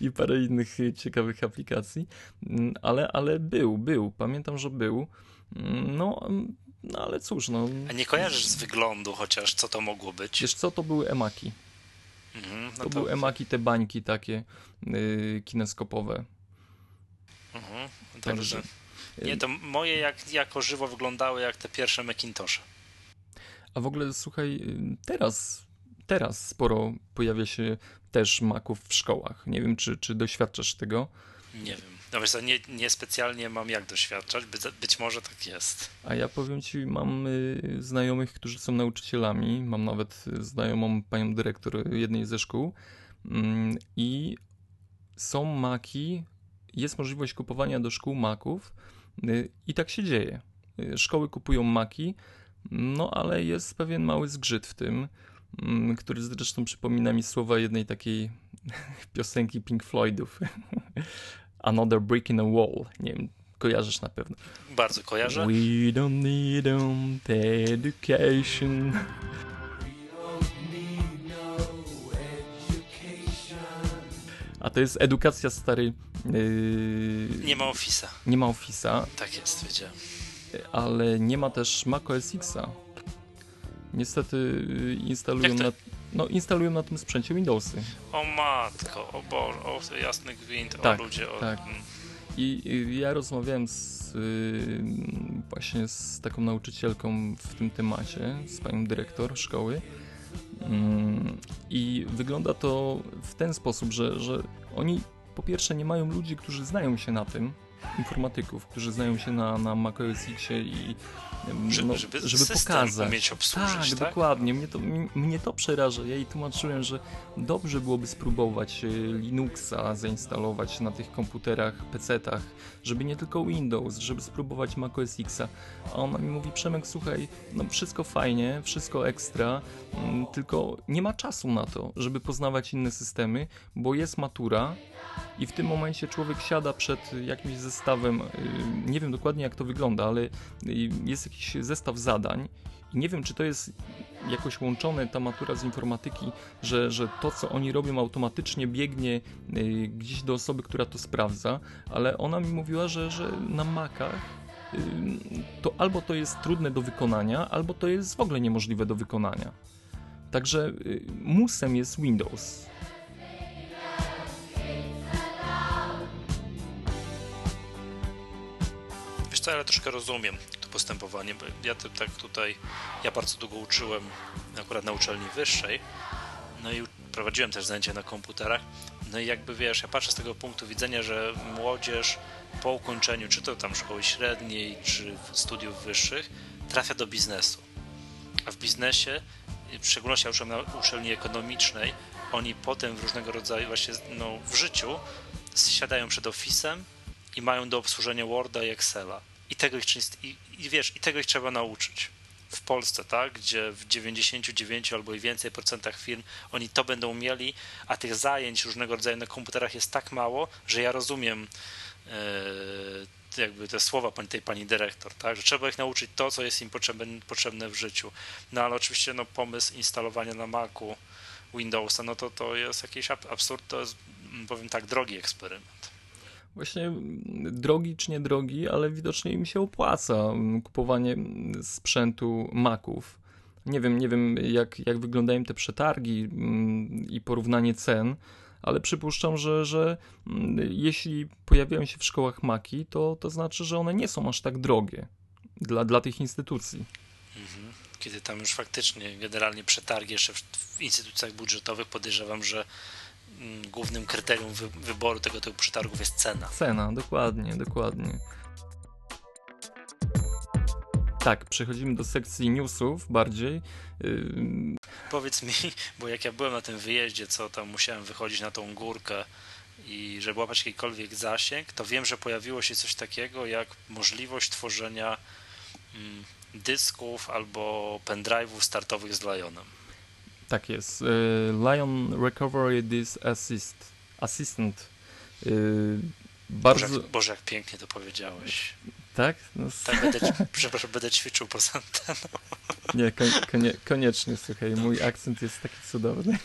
i, i parę innych ciekawych aplikacji, mm, ale, ale był, był, Pamiętam, że był. No, no ale cóż, no. A nie kojarzysz z wyglądu chociaż, co to mogło być? Wiesz co, to były emaki. Mhm, no to, to, były emaki, te bańki takie yy, kineskopowe. Mhm, Także... Nie, to moje jak, jako żywo wyglądały jak te pierwsze Macintoshe. A w ogóle słuchaj, teraz, teraz sporo pojawia się też maków w szkołach. Nie wiem, czy, czy doświadczasz tego. Nie wiem. No wiesz, nie, niespecjalnie mam jak doświadczać, być, być może tak jest. A ja powiem ci, mam y, znajomych, którzy są nauczycielami, mam nawet znajomą panią dyrektor jednej ze szkół mm, i są maki, jest możliwość kupowania do szkół maków y, i tak się dzieje. Y, szkoły kupują maki, no ale jest pewien mały zgrzyt w tym, mm, który zresztą przypomina mi słowa jednej takiej piosenki Pink Floydów. Another Brick in a Wall. Nie wiem, kojarzysz na pewno. Bardzo kojarzę. We don't need education. A to jest edukacja stary. Yy... Nie ma Office'a. Nie ma Office'a. Tak jest, wiedziałem. Ale nie ma też Mac OS X'a. Niestety yy, instalują na, no, instalują na tym sprzęcie Windowsy. O matko, o Boże, o jasny gwint, tak, o ludzie. O... Tak. Mm. I, I, ja rozmawiałem z, y, właśnie z taką nauczycielką w tym temacie, z panią dyrektor szkoły. Mm, I wygląda to w ten sposób, że, że oni po pierwsze nie mają ludzi, którzy znają się na tym, informatyków, którzy znają się na, na macOS i żeby, no, żeby, żeby pokazać. Umieć obsłużyć, tak, tak, dokładnie. Mnie to, mnie to przeraża. Ja jej tłumaczyłem, że dobrze byłoby spróbować e, Linuxa zainstalować na tych komputerach, PC-tach, żeby nie tylko Windows, żeby spróbować Mac OS Xa. A ona mi mówi, Przemek, słuchaj, no wszystko fajnie, wszystko ekstra, mm, tylko nie ma czasu na to, żeby poznawać inne systemy, bo jest matura, i w tym momencie człowiek siada przed jakimś zestawem, y, nie wiem dokładnie jak to wygląda, ale y, jest jakiś zestaw zadań i nie wiem, czy to jest jakoś łączone ta matura z informatyki, że, że to, co oni robią, automatycznie biegnie y, gdzieś do osoby, która to sprawdza, ale ona mi mówiła, że, że na Macach to albo to jest trudne do wykonania, albo to jest w ogóle niemożliwe do wykonania. Także musem jest Windows. Co, ale troszkę rozumiem to postępowanie, bo ja to, tak tutaj, ja bardzo długo uczyłem akurat na uczelni wyższej, no i prowadziłem też zajęcia na komputerach, no i jakby wiesz, ja patrzę z tego punktu widzenia, że młodzież po ukończeniu, czy to tam szkoły średniej, czy studiów wyższych, trafia do biznesu. A w biznesie, w szczególności na uczelni ekonomicznej, oni potem w różnego rodzaju, właśnie no, w życiu, siadają przed Office'em i mają do obsłużenia Worda i Excela. I tego ich, i, i wiesz, i tego ich trzeba nauczyć w Polsce, tak, gdzie w 99 albo i więcej procentach firm oni to będą mieli, a tych zajęć różnego rodzaju na komputerach jest tak mało, że ja rozumiem e, jakby te słowa tej pani dyrektor, tak, że trzeba ich nauczyć to, co jest im potrzebne, potrzebne w życiu. No ale oczywiście no, pomysł instalowania na Macu Windowsa, no to to jest jakiś absurd, to jest, powiem tak, drogi eksperyment. Właśnie drogi czy nie drogi, ale widocznie im się opłaca kupowanie sprzętu Maców. Nie wiem, nie wiem jak, jak wyglądają te przetargi i porównanie cen, ale przypuszczam, że, że jeśli pojawiają się w szkołach Maki, to, to znaczy, że one nie są aż tak drogie dla, dla tych instytucji. Mhm. Kiedy tam już faktycznie generalnie przetargi jeszcze w, instytucjach budżetowych podejrzewam, że Mm, głównym kryterium wy wyboru tego typu przetargów jest cena. Cena, dokładnie, dokładnie. Tak, przechodzimy do sekcji newsów bardziej. Yy... Powiedz mi, bo jak ja byłem na tym wyjeździe, co tam musiałem wychodzić na tą górkę i żeby łapać jakikolwiek zasięg, to wiem, że pojawiło się coś takiego jak możliwość tworzenia mm, dysków albo pendrive'ów startowych z Lionem. Tak jest. Y, Lion Recovery Disk Assist, Assistant. Y, bardzo... Boże, jak, Boże, jak pięknie to powiedziałeś. Tak? No... tak będę, przepraszam, będę ćwiczył poza anteną. Nie, konie, koniecznie, słuchaj, mój akcent jest taki cudowny.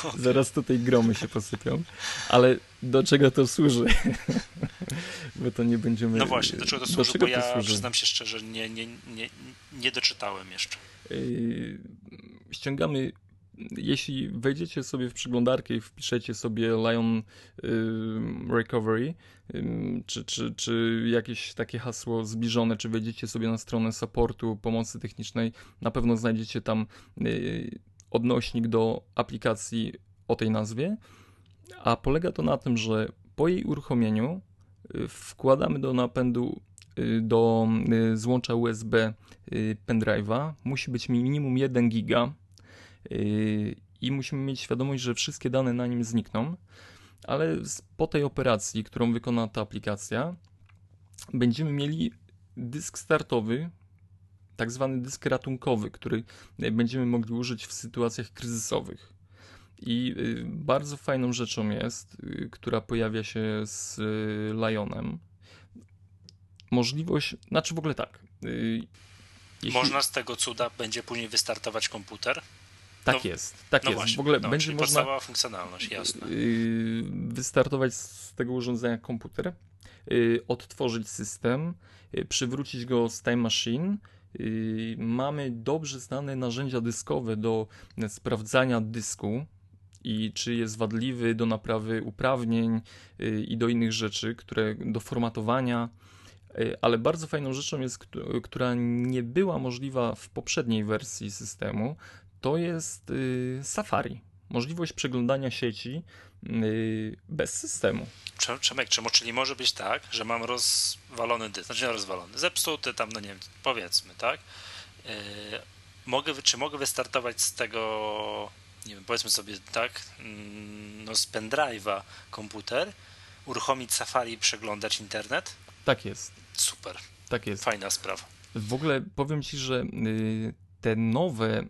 Okay. Zaraz tutaj gromy się posypią. Ale do czego to służy? Bo to nie będziemy... No właśnie, do czego to służy, czego bo ja służy? przyznam się szczerze, nie, nie, nie, nie doczytałem jeszcze. Yy, ściągamy jeśli wejdziecie sobie w przeglądarkę i wpiszecie sobie Lion Recovery, czy, czy, czy jakieś takie hasło zbliżone, czy wejdziecie sobie na stronę supportu pomocy technicznej, na pewno znajdziecie tam y, odnośnik do aplikacji o tej nazwie, a polega to na tym, że po jej uruchomieniu y, wkładamy do napędu y, do złącza USB pendrive'a. Musi być minimum 1 giga i musimy mieć świadomość, że wszystkie dane na nim znikną, ale po tej operacji, którą wykona ta aplikacja, będziemy mieli dysk startowy, tak zwany dysk ratunkowy, który będziemy mogli użyć w sytuacjach kryzysowych. I yy, bardzo fajną rzeczą jest, yy, która pojawia się z Lionem, możliwość, znaczy w ogóle tak. Jeśli... Można z tego cuda będzie później wystartować komputer? Tak no, jest, tak no jest. Właśnie, w ogóle no, będzie można podstawowa funkcjonalność, jasne. Yy, wystartować z tego urządzenia komputer, yy, odtworzyć system, yy, przywrócić go z Time Machine. Mamy dobrze znane narzędzia dyskowe do sprawdzania dysku i czy jest wadliwy do naprawy uprawnień i do innych rzeczy, które do formatowania ale bardzo fajną rzeczą jest, która nie była możliwa w poprzedniej wersji systemu, to jest y, Safari. Możliwość przeglądania sieci y, bez systemu. Przemek, czemu, czyli może być tak, że mam rozwalony dysk, znaczy nie rozwalony, zepsuty tam, no nie wiem, powiedzmy, tak? Yy, mogę, czy mogę wystartować z tego, nie wiem, powiedzmy sobie tak, mm, no z pendrive'a komputer, uruchomić Safari i przeglądać internet? Tak jest. Super. Tak jest. Fajna sprawa. W ogóle powiem Ci, że y, te nowe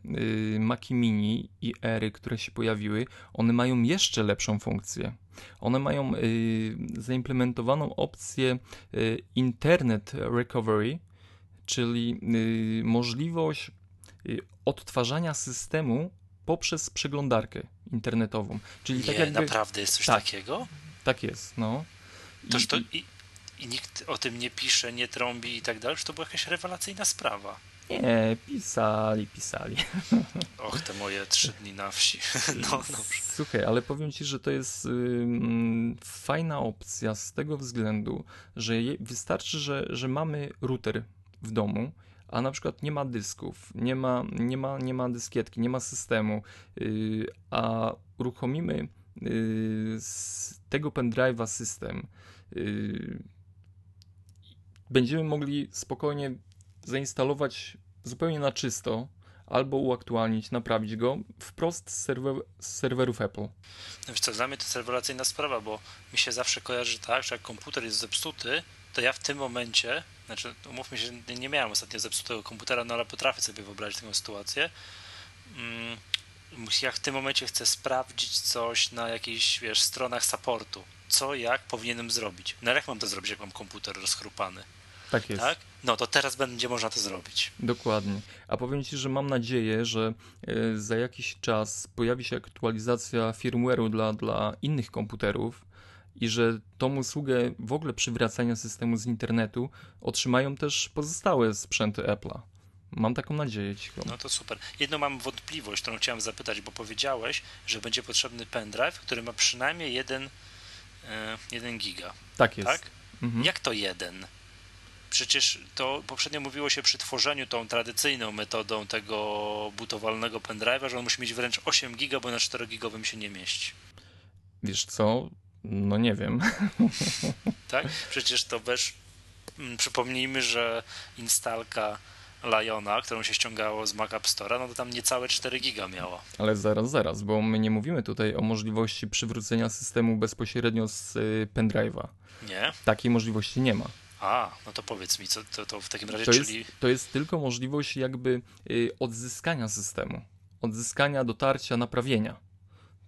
y, Maci Mini i Ery, które się pojawiły, one mają jeszcze lepszą funkcję. One mają y, zaimplementowaną opcję y, Internet Recovery, czyli y, możliwość odtwarzania systemu poprzez przeglądarkę internetową. Czyli tak Nie, tak jakby... naprawdę jest coś tak, takiego? Tak jest, no. Toż to i, i nikt o tym nie pisze, nie trąbi i tak dalej, to była jakaś rewelacyjna sprawa. Nie, pisali, pisali. Och, te moje trzy dni na wsi. No, dobrze. Słuchaj, ale powiem ci, że to jest y, fajna opcja z tego względu, że je, wystarczy, że, że mamy router w domu, a na przykład nie ma dysków, nie ma, nie ma, nie ma dyskietki, nie ma systemu, y, a uruchomimy y, z tego pendrive'a system, y, będziemy mogli spokojnie zainstalować zupełnie na czysto, albo uaktualnić, naprawić go wprost z, serwer, z serwerów Apple. No wiesz co, dla mnie to jest rewelacyjna sprawa, bo mi się zawsze kojarzy tak, że jak komputer jest zepsuty, to ja w tym momencie, znaczy umówmy się, nie miałem ostatnio zepsutego komputera, no ale potrafię sobie wyobrazić taką sytuację. Mm, ja w tym momencie chcę sprawdzić coś na jakichś, wiesz, stronach supportu. Co, jak powinienem zrobić. No jak mam to zrobić, jak mam komputer rozchrupany? Tak jest. Tak? No to teraz będzie można to zrobić. Dokładnie. A powiem Ci, że mam nadzieję, że e, za jakiś czas pojawi się aktualizacja firmware'u dla, dla innych komputerów i że tą usługę w ogóle przywracania systemu z internetu otrzymają też pozostałe sprzęty Apple'a. Mam taką nadzieję cicho. No to super. Jedną mam wątpliwość, którą chciałem zapytać, bo powiedziałeś, że będzie potrzebny pendrive, który ma przynajmniej 1 1 giga. Tak jest. Tak? Mhm. Jak to jeden? Przecież to poprzednio mówiło się przy tworzeniu tą tradycyjną metodą tego butowalnego pendrive'a, że on musi mieć wręcz 8 giga, bo na 4 gigowym się nie mieści. Wiesz co? No nie wiem. Tak? Przecież to też mm, przypomnijmy, że instalka Liona, którą się ściągało z Mac App Store'a, no to tam niecałe 4 giga miała. Ale zaraz, zaraz, bo my nie mówimy tutaj o możliwości przywrócenia systemu bezpośrednio z y, pendrive'a. Nie? Takiej możliwości nie ma. A, no to powiedz mi, co to, to w takim razie, to czyli... Jest, to jest tylko możliwość jakby y, odzyskania systemu, odzyskania, dotarcia, naprawienia.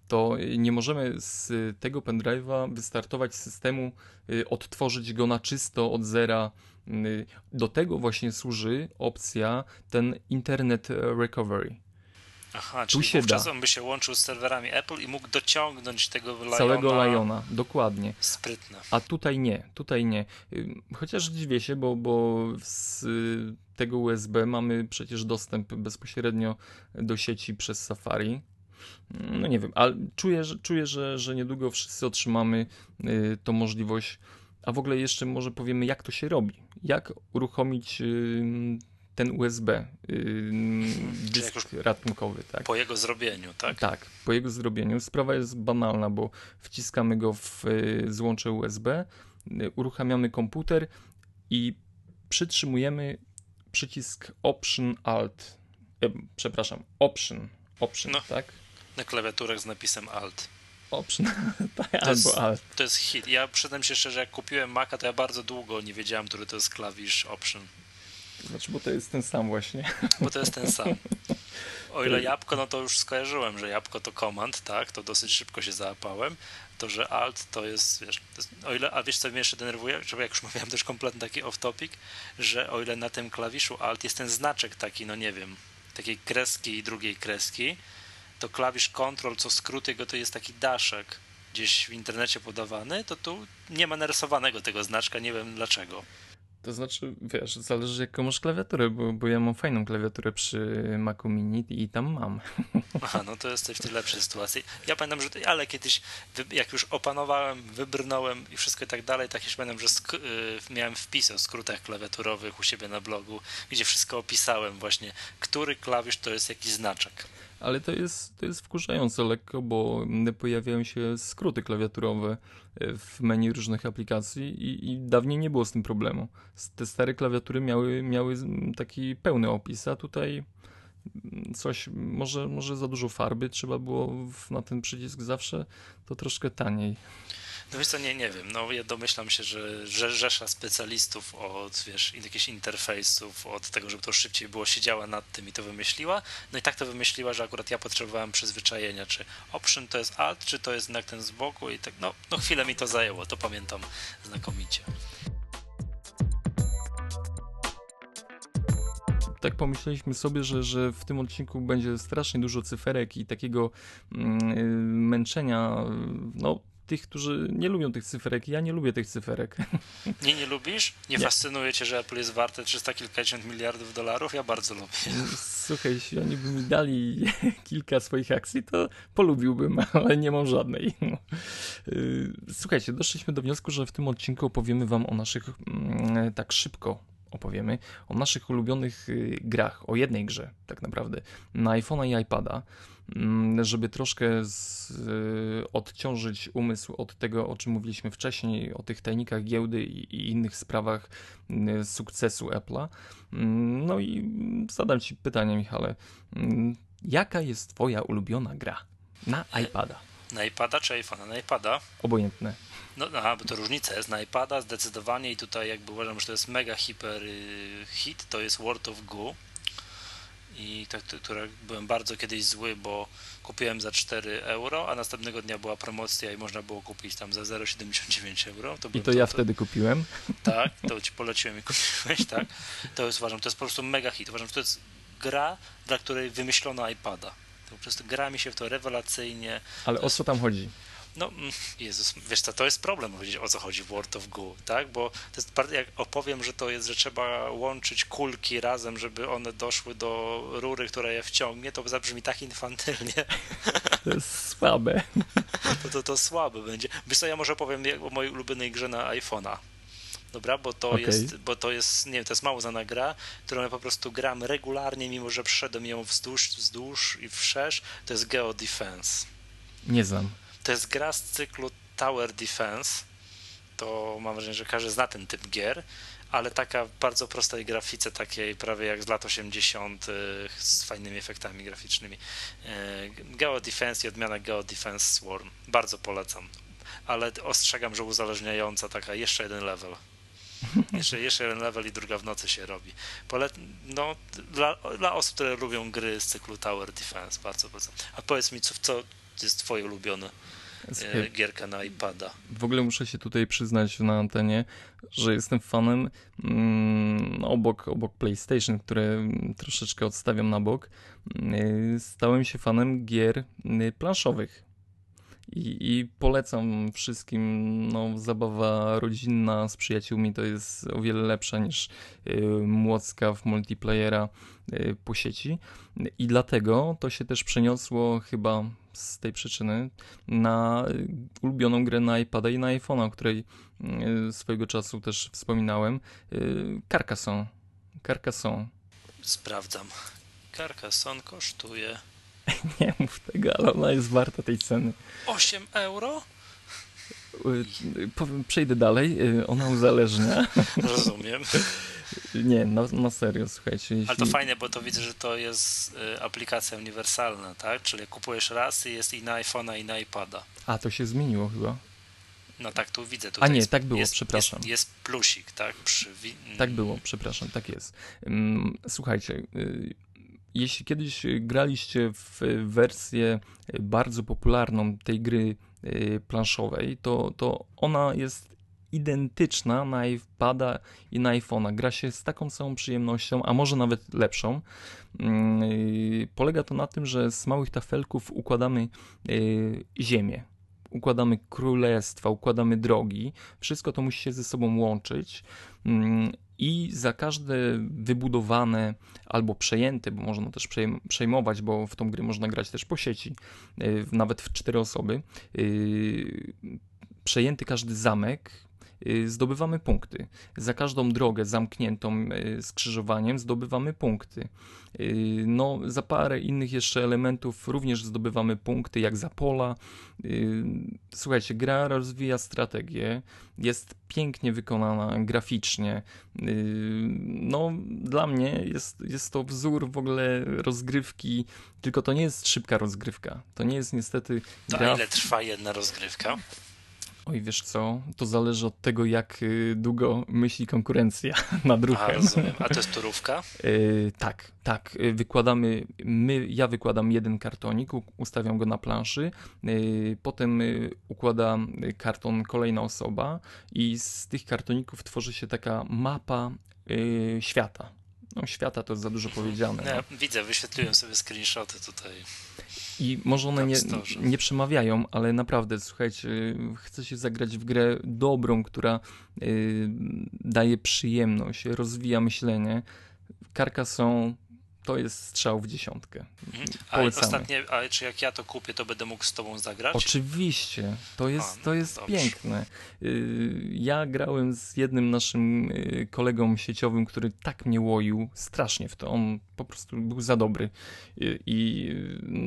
To nie możemy z tego pendrive'a wystartować systemu, y, odtworzyć go na czysto od zera. Y, do tego właśnie służy opcja ten Internet Recovery. Aha, czyli tu się da. on by się łączył z serwerami Apple i mógł dociągnąć tego Liona. Całego Liona, dokładnie. Sprytne. A tutaj nie, tutaj nie. Chociaż dziwię się, bo, bo z tego USB mamy przecież dostęp bezpośrednio do sieci przez Safari. No nie wiem, ale czuję, że, czuję, że, że niedługo wszyscy otrzymamy y, tą możliwość. A w ogóle jeszcze może powiemy, jak to się robi. Jak uruchomić y, ten USB, yy, dysk ratunkowy. Tak. Po jego zrobieniu, tak? Tak, po jego zrobieniu. Sprawa jest banalna, bo wciskamy go w y, złącze USB, y, uruchamiamy komputer i przytrzymujemy przycisk Option Alt. E, przepraszam, Option. Option, no, tak? Na klawiaturach z napisem Alt. Option, tak, albo jest, Alt. To jest hit. Ja przyznam się szczerze, jak kupiłem Maca, to ja bardzo długo nie wiedziałem, który to jest klawisz Option. Znaczy, bo to jest ten sam właśnie. Bo to jest ten sam. O ile jabłko, no to już skojarzyłem, że jabłko to command, tak, to dosyć szybko się załapałem. To, że alt to jest, wiesz, to jest, o ile, a wiesz co mnie jeszcze denerwuje, że jak już mówiłem też kompletnie taki off-topic, że o ile na tym klawiszu alt jest ten znaczek taki, no nie wiem, takiej kreski i drugiej kreski, to klawisz control, co skrót jego to jest taki daszek gdzieś w internecie podawany, to tu nie ma narysowanego tego znaczka, nie wiem dlaczego. To znaczy, wiesz, zależy jaką masz klawiaturę, bo, bo ja mam fajną klawiaturę przy Macu Mini i tam mam. Aha, no to jesteś w tej lepszej sytuacji. Ja pamiętam, że ale kiedyś, jak już opanowałem, wybrnąłem i wszystko i tak dalej, tak już pamiętam, że sk- y, miałem wpis o skrótach klawiaturowych u siebie na blogu, gdzie wszystko opisałem właśnie, który klawisz to jest jakiś znaczek ale to jest, to jest wkurzające lekko, bo pojawiają się skróty klawiaturowe w menu różnych aplikacji i, i dawniej nie było z tym problemu. Te stare klawiatury miały, miały taki pełny opis, a tutaj coś, może, może za dużo farby trzeba było na ten przycisk zawsze, to troszkę taniej. No wiesz co, nie, nie wiem, no ja domyślam się, że, że rzesza specjalistów od, wiesz, jakichś interfejsów, od tego, żeby to szybciej było, siedziała nad tym i to wymyśliła, no i tak to wymyśliła, że akurat ja potrzebowałem przyzwyczajenia, czy option to jest alt, czy to jest znak ten z boku i tak, no, no chwilę mi to zajęło, to pamiętam znakomicie. tak pomyśleliśmy sobie, że, że w tym odcinku będzie strasznie dużo cyferek i takiego mm, męczenia, no tych, którzy nie lubią tych cyferek. Ja nie lubię tych cyferek. Nie, nie lubisz? Nie, nie. fascynuje cię, że Apple jest warte 300 kilkadziesiąt miliardów dolarów? Ja bardzo lubię. Słuchaj, jeśli oni by mi dali kilka swoich akcji, to polubiłbym, ale nie mam żadnej. Y, słuchajcie, doszliśmy do wniosku, że w tym odcinku opowiemy wam o naszych, mm, tak szybko, opowiemy o naszych ulubionych y, grach, o jednej grze tak naprawdę, na iPhone'a i iPada, żeby troszkę z, y, odciążyć umysł od tego, o czym mówiliśmy wcześniej, o tych tajnikach giełdy i, i innych sprawach y, sukcesu Apple'a. Mm, no i zadam Ci pytanie, Michale, mm, jaka jest Twoja ulubiona gra na iPada? Na iPada czy iPhone'a? Na iPada. Obojętne. No, aha, bo to różnica jest. Na iPada zdecydowanie i tutaj jakby uważam, że to jest mega hiper hit, to jest World of Goo i tak, które byłem bardzo kiedyś zły, bo kupiłem za 4 euro, a następnego dnia była promocja i można było kupić tam za 0,79 euro. To I to, to ja to, wtedy kupiłem. Tak, to ci poleciłem i kupiłeś, tak. To jest uważam, to jest po prostu mega hit. Uważam, że to jest gra, dla której wymyślono iPada. To po prostu gra mi się w to rewelacyjnie. Ale o co tam chodzi? No, Jezus, wiesz co, to jest problem powiedzieć o co chodzi w World of Goo, tak? Bo to jest jak opowiem, że to jest, że trzeba łączyć kulki razem, żeby one doszły do rury, która je wciągnie, to zabrzmi tak infantylnie. To jest słabe. To, to, to słabe będzie. Wiesz co, ja może opowiem o mojej ulubionej grze na iPhone'a. Dobra, bo to okay. jest, bo to jest, nie wiem, to jest mało znana gra, którą ja po prostu gram regularnie, mimo że przeszedłem ją wzdłuż, wzdłuż i wszerz, to jest Geo Defense. Nie znam. To jest gra z cyklu Tower Defense. To mam wrażenie, że każdy zna ten typ gier, ale taka bardzo prostej grafice, takiej prawie jak z lat 80. z fajnymi efektami graficznymi. E, Geo Defense i odmiana Geo Defense Swarm. Bardzo polecam. Ale ostrzegam, że uzależniająca taka jeszcze jeden level. Jeszcze, jeszcze jeden level i druga w nocy się robi. Pole, no, dla, dla osób, które lubią gry z cyklu Tower Defense, bardzo, bardzo. A powiedz mi, co, co jest twoje ulubione e, gierka na iPada. W ogóle muszę się tutaj przyznać na antenie, że jestem fanem mm, obok, obok PlayStation, które troszeczkę odstawiam na bok. Yy, stałem się fanem gier yy, planszowych. I, I, polecam wszystkim, no, zabawa rodzinna z przyjaciółmi to jest o wiele lepsza niż y, młocka w multiplayera y, po sieci. I dlatego to się też przeniosło chyba z tej przyczyny na ulubioną grę na iPada i na iPhone'a, o której y, swojego czasu też wspominałem. Y, Carcassonne. Carcassonne. Sprawdzam. Carcassonne kosztuje Nie mów tego, ale ona jest warta tej ceny. 8 euro? Przejdę dalej. Ona uzależnia. Rozumiem. Nie, na, na serio, słuchajcie. Jeśli... Ale to fajne, bo to widzę, że to jest aplikacja uniwersalna, tak? Czyli kupujesz raz i jest i na iPhone'a, i na iPada. A, to się zmieniło chyba. No tak, tu widzę. A nie, tak było, jest, przepraszam. Jest, jest, plusik, tak? Przy... Tak było, przepraszam, tak jest. Słuchajcie, y, jeśli kiedyś graliście w wersję bardzo popularną tej gry y, planszowej, to, to ona jest identyczna na iPada i na iPhone'a. Gra się z taką samą przyjemnością, a może nawet lepszą. Y, polega to na tym, że z małych tafelków układamy y, ziemię układamy królestwa, układamy drogi, wszystko to musi się ze sobą łączyć mm, i za każde wybudowane albo przejęte, bo można też przejmować, bo w tą grę można grać też po sieci, y, nawet w cztery osoby, y, przejęty każdy zamek zdobywamy punkty. Za każdą drogę zamkniętą y, skrzyżowaniem zdobywamy punkty. Y, no, za parę innych jeszcze elementów również zdobywamy punkty, jak za pola. Słuchajcie, gra rozwija strategię, jest pięknie wykonana graficznie. No, dla mnie jest, jest to wzór w ogóle rozgrywki, tylko to nie jest szybka rozgrywka. To nie jest niestety. To gra... ile trwa jedna rozgrywka? Oj, wiesz co, to zależy od tego, jak y, długo myśli konkurencja nad ruchem. A, rozumiem. A to jest turówka? Yy, tak, tak. Y, wykładamy, my, ja wykładam jeden kartonik, ustawiam go na planszy, yy, potem układa karton kolejna osoba i z tych kartoników tworzy się taka mapa yy, świata. No, świata to jest za dużo powiedziane. Ja, no. Widzę, wyświetliłem sobie screenshoty tutaj. I może one nie, nie przemawiają, ale naprawdę, słuchajcie, chcę się zagrać w grę dobrą, która y, daje przyjemność, rozwija myślenie. Carcassonne to jest strzał w dziesiątkę. Mhm. A ostatnie, a czy jak ja to kupię, to będę mógł z tobą zagrać? Oczywiście, to jest, a, to jest piękne. Y, ja grałem z jednym naszym y, kolegą sieciowym, który tak mnie łoił strasznie w to. On po prostu był za dobry y, i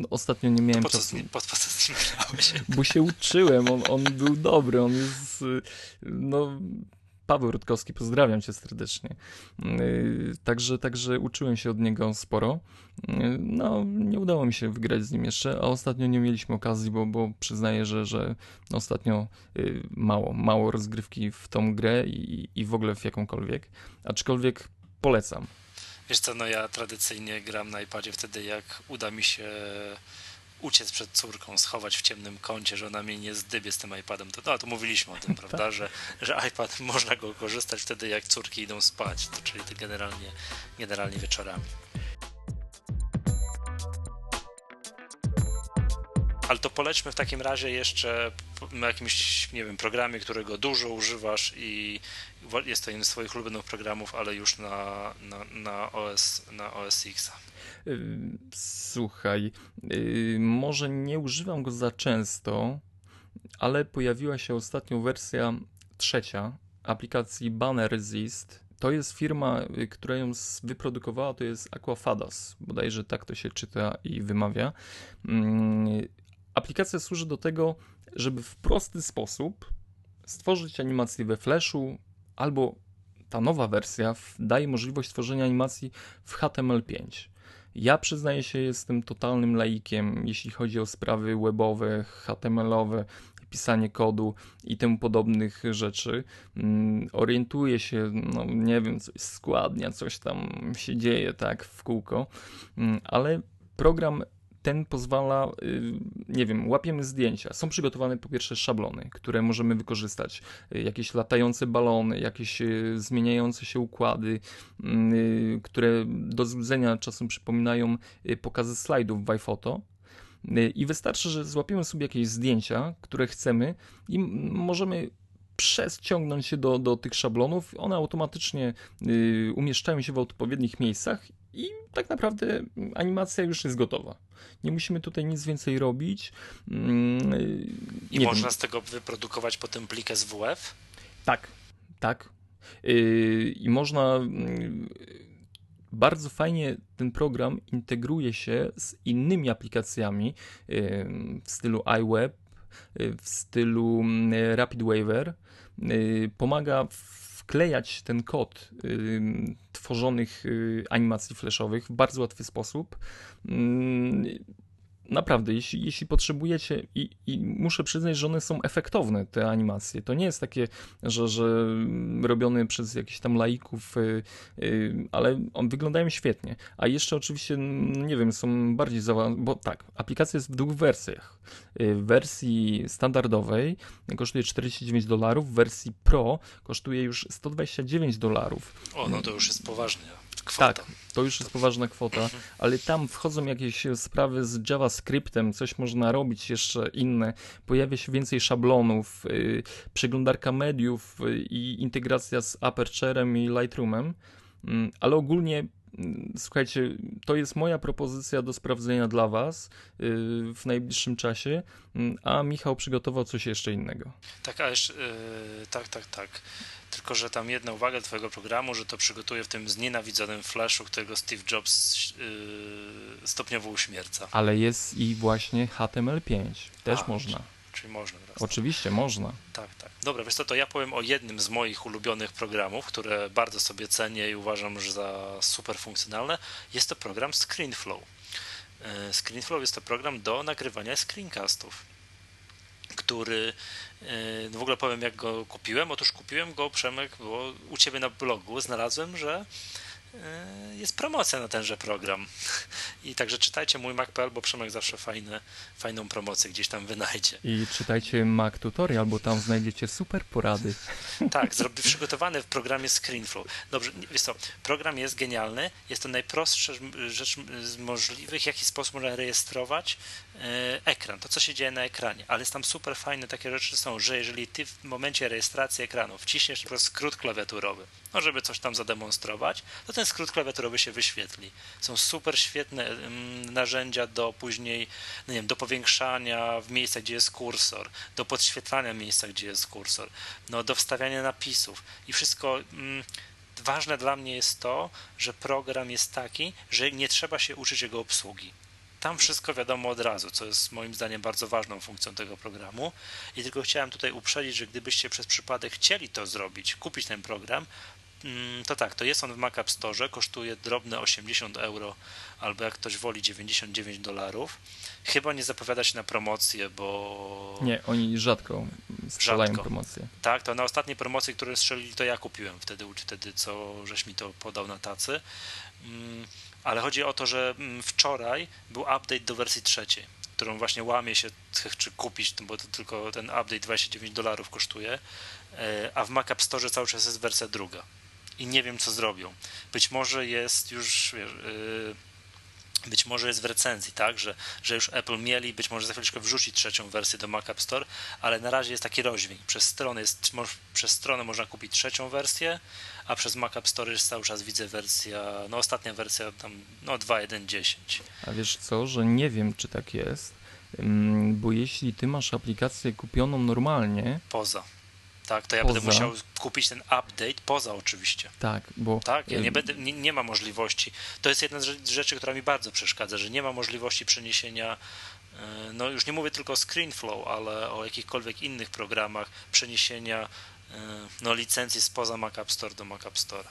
ostatnio nie miałem po czasu. Po co z nim grałeś? Bo się uczyłem, on, on był dobry, on jest no Paweł Rutkowski, pozdrawiam cię serdecznie. Yy, także, także uczyłem się od niego sporo. Yy, no, nie udało mi się wygrać z nim jeszcze, a ostatnio nie mieliśmy okazji, bo, bo przyznaję, że, że ostatnio yy, mało, mało rozgrywki w tą grę i, i w ogóle w jakąkolwiek. Aczkolwiek polecam. Wiesz co, no ja tradycyjnie gram na iPadzie wtedy, jak uda mi się uciec przed córką, schować w ciemnym kącie, że ona mnie nie zdybie z tym iPadem. To, no, to mówiliśmy o tym, prawda, że, że iPad można go korzystać wtedy, jak córki idą spać, to, czyli to generalnie, generalnie wieczorami. Ale to polećmy w takim razie jeszcze jakimś, nie wiem, programie, którego dużo używasz i jest to jeden z swoich ulubionych programów, ale już na, na, na, OS, na OS X. Słuchaj, może nie używam go za często, ale pojawiła się ostatnio wersja trzecia aplikacji Banner Resist. To jest firma, y, która ją wyprodukowała, to jest Aquafadas, bodajże tak to się czyta i wymawia. Mm, aplikacja służy do tego, żeby w prosty sposób stworzyć animację we Flashu albo ta nowa wersja daje możliwość tworzenia animacji w HTML5. Ja przyznaję się, jestem totalnym laikiem, jeśli chodzi o sprawy webowe, HTML-owe, pisanie kodu i temu podobnych rzeczy. Mm, orientuję się, no nie wiem, coś składnia, coś tam się dzieje tak w kółko, mm, ale program ten pozwala, y, nie wiem, łapiemy zdjęcia. Są przygotowane po pierwsze szablony, które możemy wykorzystać. Y, jakieś latające balony, jakieś y, zmieniające się układy, które do złudzenia czasem przypominają pokazy slajdów w iPhoto. I wystarczy, że złapiemy sobie jakieś zdjęcia, które chcemy i możemy przeciągnąć się do, do tych szablonów. One automatycznie umieszczają się w odpowiednich miejscach i tak naprawdę animacja już jest gotowa. Nie musimy tutaj nic więcej robić. Mm, I można wiem. z tego wyprodukować potem plik SWF? Tak, tak. Yy, I można. Yy, bardzo fajnie ten program integruje się z innymi aplikacjami yy, w stylu iWeb, w stylu Rapid Waiver. Pomaga wklejać ten kod y, tworzonych y, animacji flashowych w bardzo łatwy sposób. Y, naprawdę, jeśli, jeśli potrzebujecie, i, i, muszę przyznać, że one są efektowne, te animacje. To nie jest takie, że, że robione przez jakichś tam laików, yy, yy, ale one wyglądają świetnie. A jeszcze oczywiście, nie wiem, są bardziej zaawansowane, bo tak, aplikacja jest w dwóch wersjach. Yy, w wersji standardowej kosztuje 49 dolarów, w wersji Pro kosztuje już 129 dolarów. O, no to już jest poważnie. Kwota. Tak, to już jest poważna kwota, ale tam wchodzą jakieś sprawy z JavaScriptem, coś można robić jeszcze inne, pojawia się więcej szablonów, yy, przeglądarka mediów yy, i integracja z Aperturem i Lightroomem, yy, ale ogólnie mm, Słuchajcie, to jest moja propozycja do sprawdzenia dla Was yy, w najbliższym czasie, mm, a Michał przygotował coś jeszcze innego. Tak, a jeszcze, yy, tak, tak, tak. Tylko, że tam jedna uwaga do Twojego programu, że to przygotuje w tym znienawidzonym flashu, którego Steve Jobs yy, stopniowo uśmierca. Ale jest i właśnie HTML5. Też A, można. Czyli, czyli można. Teraz, Oczywiście, można. Tak, tak. Dobra, wiesz co, to ja powiem o jednym z moich ulubionych programów, które bardzo sobie cenię i uważam, że za super funkcjonalne. Jest to program ScreenFlow. Yy, ScreenFlow jest to program do nagrywania screencastów który no w ogóle powiem jak go kupiłem. Otóż kupiłem go, Przemek, bo u Ciebie na blogu znalazłem, że e, jest promocja na tenże program. I także czytajcie mój Mac.pl, bo Przemek zawsze fajne, fajną promocję gdzieś tam wynajdzie. I czytajcie Mac Tutorial, bo tam znajdziecie super porady. Tak, zrobię przygotowany w programie ScreenFlow. Dobrze, wiesz co, program jest genialny, jest to najprostsza rzecz z możliwych, w jaki sposób można rejestrować ekran, to co się dzieje na ekranie, ale jest tam super fajne takie rzeczy są, że jeżeli ty w momencie rejestracji ekranu wciśniesz po skrót klawiaturowy, no żeby coś tam zademonstrować, to ten skrót klawiaturowy się wyświetli. Są super świetne mm, narzędzia do później, no nie wiem, do powiększania w miejscach, gdzie jest kursor, do podświetlania miejsca, gdzie jest kursor, no do wstawiania napisów i wszystko. Mm, ważne dla mnie jest to, że program jest taki, że nie trzeba się uczyć jego obsługi. Tam wszystko wiadomo od razu, co jest moim zdaniem bardzo ważną funkcją tego programu. I tylko chciałem tutaj uprzedzić, że gdybyście przez przypadek chcieli to zrobić, kupić ten program, mm, to tak, to jest on w Mac App Store, kosztuje drobne 80 euro, albo jak ktoś woli 99 dolarów. Chyba nie zapowiada się na promocję, bo... Nie, oni rzadko strzelają rzadko. promocje. Tak, to na ostatniej promocji, które strzelili, to ja kupiłem wtedy, wtedy co żeś mi to podał na tacy. Ale chodzi o to, że mm, wczoraj był update do wersji trzeciej, którą właśnie łamie się, czy kupić, bo to tylko ten update 29 dolarów kosztuje, e, a w Mac App Store cały czas jest wersja druga. I nie wiem, co zrobią. Być może jest już, wiesz, yy, być może jest w recenzji, tak, że, że już Apple mieli, być może za chwileczkę wrzuci trzecią wersję do Mac App Store, ale na razie jest taki rozdźwięk. Przez stronę, jest, przez stronę można kupić trzecią wersję, a przez Mac App Store jest cały czas widzę wersja, no ostatnia wersja tam, no 2.1.10. A wiesz co, że nie wiem, czy tak jest, bo jeśli ty masz aplikację kupioną normalnie... Poza tak, to ja poza. będę musiał kupić ten update poza oczywiście. Tak, bo... Tak, ja nie, będę, nie, nie ma możliwości. To jest jedna z rzeczy, która mi bardzo przeszkadza, że nie ma możliwości przeniesienia e, no już nie mówię tylko o ScreenFlow, ale o jakichkolwiek innych programach przeniesienia e, no, licencji spoza Mac App Store do Mac App Store.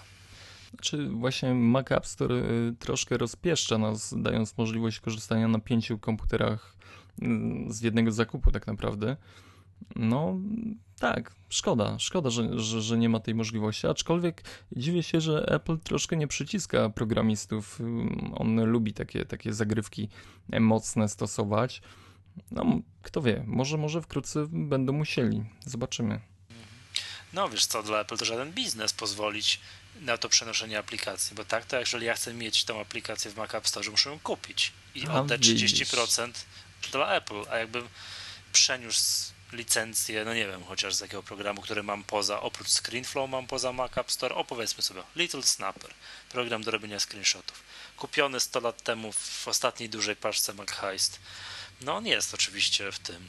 Znaczy właśnie Mac App Store e, troszkę rozpieszcza nas, dając możliwość korzystania na pięciu komputerach mm, z jednego zakupu tak naprawdę. No tak, szkoda, szkoda, że, że, że, nie ma tej możliwości, aczkolwiek dziwię się, że Apple troszkę nie przyciska programistów. On lubi takie, takie zagrywki mocne stosować. No, kto wie, może, może wkrótce będą musieli. Zobaczymy. No wiesz co, dla Apple to żaden biznes pozwolić na to przenoszenie aplikacji, bo tak to jeżeli ja chcę mieć tą aplikację w Mac App Store, muszę ją kupić i oddać 30% dla Apple, a jakbym przeniósł licencję, no nie wiem, chociaż z jakiego programu, który mam poza, oprócz ScreenFlow mam poza Mac App Store, o powiedzmy sobie, Little Snapper, program do robienia screenshotów. Kupiony 100 lat temu w ostatniej dużej paczce Mac Heist. No on jest oczywiście w tym,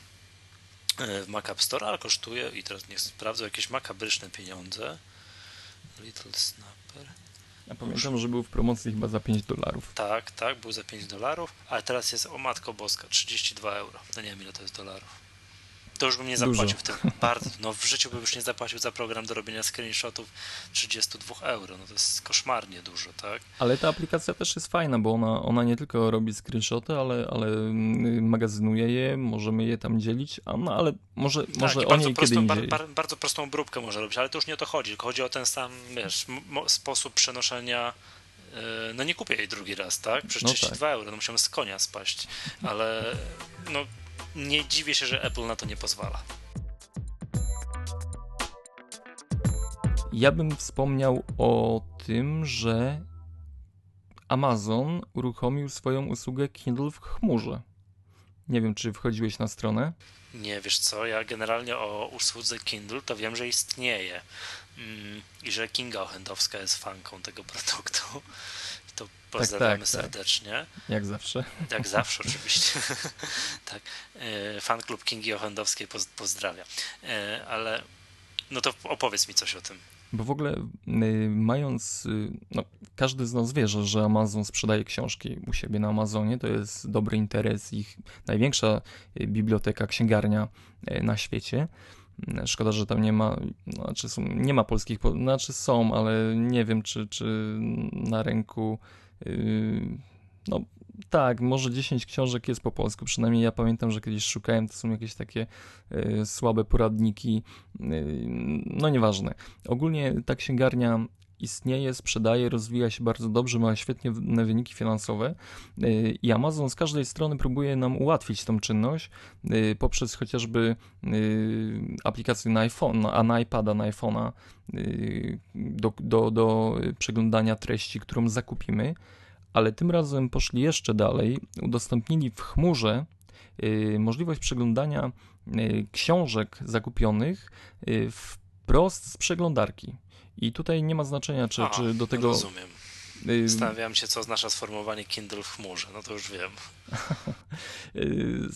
w Mac App Store, ale kosztuje, i teraz niech sprawdzę, jakieś makabryczne pieniądze. Little Snapper. Ja pamiętam, że był w promocji chyba za 5 dolarów. Tak, tak, był za 5 dolarów, ale teraz jest o matko boska, 32 euro. No nie wiem ile to jest dolarów to już bym nie zapłacił Dużo. w tym. Bardzo. No w życiu bym już nie zapłacił za program do robienia screenshotów 32 euro. No to jest koszmarnie dużo, tak? Ale ta aplikacja też jest fajna, bo ona, ona nie tylko robi screenshoty, ale, ale mm, magazynuje je, możemy je tam dzielić, a no ale może, tak, może o niej prostą, bar, bar, bardzo prostą obróbkę może robić, ale to już nie o to chodzi, tylko chodzi o ten sam, wiesz, sposób przenoszenia e, no nie kupię jej drugi raz, tak? Przez 32 no tak. euro, no musiałem z konia spaść, ale no nie dziwię się, że Apple na to nie pozwala. Ja bym wspomniał o tym, że Amazon uruchomił swoją usługę Kindle w chmurze. Nie wiem, czy wchodziłeś na stronę? Nie, wiesz co, ja generalnie o usłudze Kindle to wiem, że istnieje mm, i że Kinga Ochendowska jest fanką tego produktu. Pozdrawiamy tak, tak, serdecznie. Tak. Jak zawsze. Jak zawsze, oczywiście. tak. E, fan klub Kingi Ochendowskiej pozdrawia. E, ale no to opowiedz mi coś o tym. Bo w ogóle y, mając, y, no, każdy z nas wie, że, że Amazon sprzedaje książki u siebie na Amazonie, to jest dobry interes, ich największa y, biblioteka, księgarnia na świecie. Szkoda, że tam nie ma, znaczy są, nie ma polskich, znaczy są, ale nie wiem, czy, czy na rynku no tak, może 10 książek jest po polsku, przynajmniej ja pamiętam, że kiedyś szukałem, to są jakieś takie y, słabe poradniki, y, no nieważne. Ogólnie ta księgarnia istnieje, sprzedaje, rozwija się bardzo dobrze, ma świetnie wyniki finansowe y, i Amazon z każdej strony próbuje nam ułatwić tą czynność y, poprzez chociażby aplikację na iPhone, a na iPada, na iPhone'a do, do, do przeglądania treści, którą zakupimy, ale tym razem poszli jeszcze dalej, udostępnili w chmurze możliwość przeglądania książek zakupionych wprost z przeglądarki. I tutaj nie ma znaczenia, czy, czy do tego. Rozumiem. Y, Stawiam się, co oznacza sformułowanie Kindle w chmurze. No to już wiem. Y,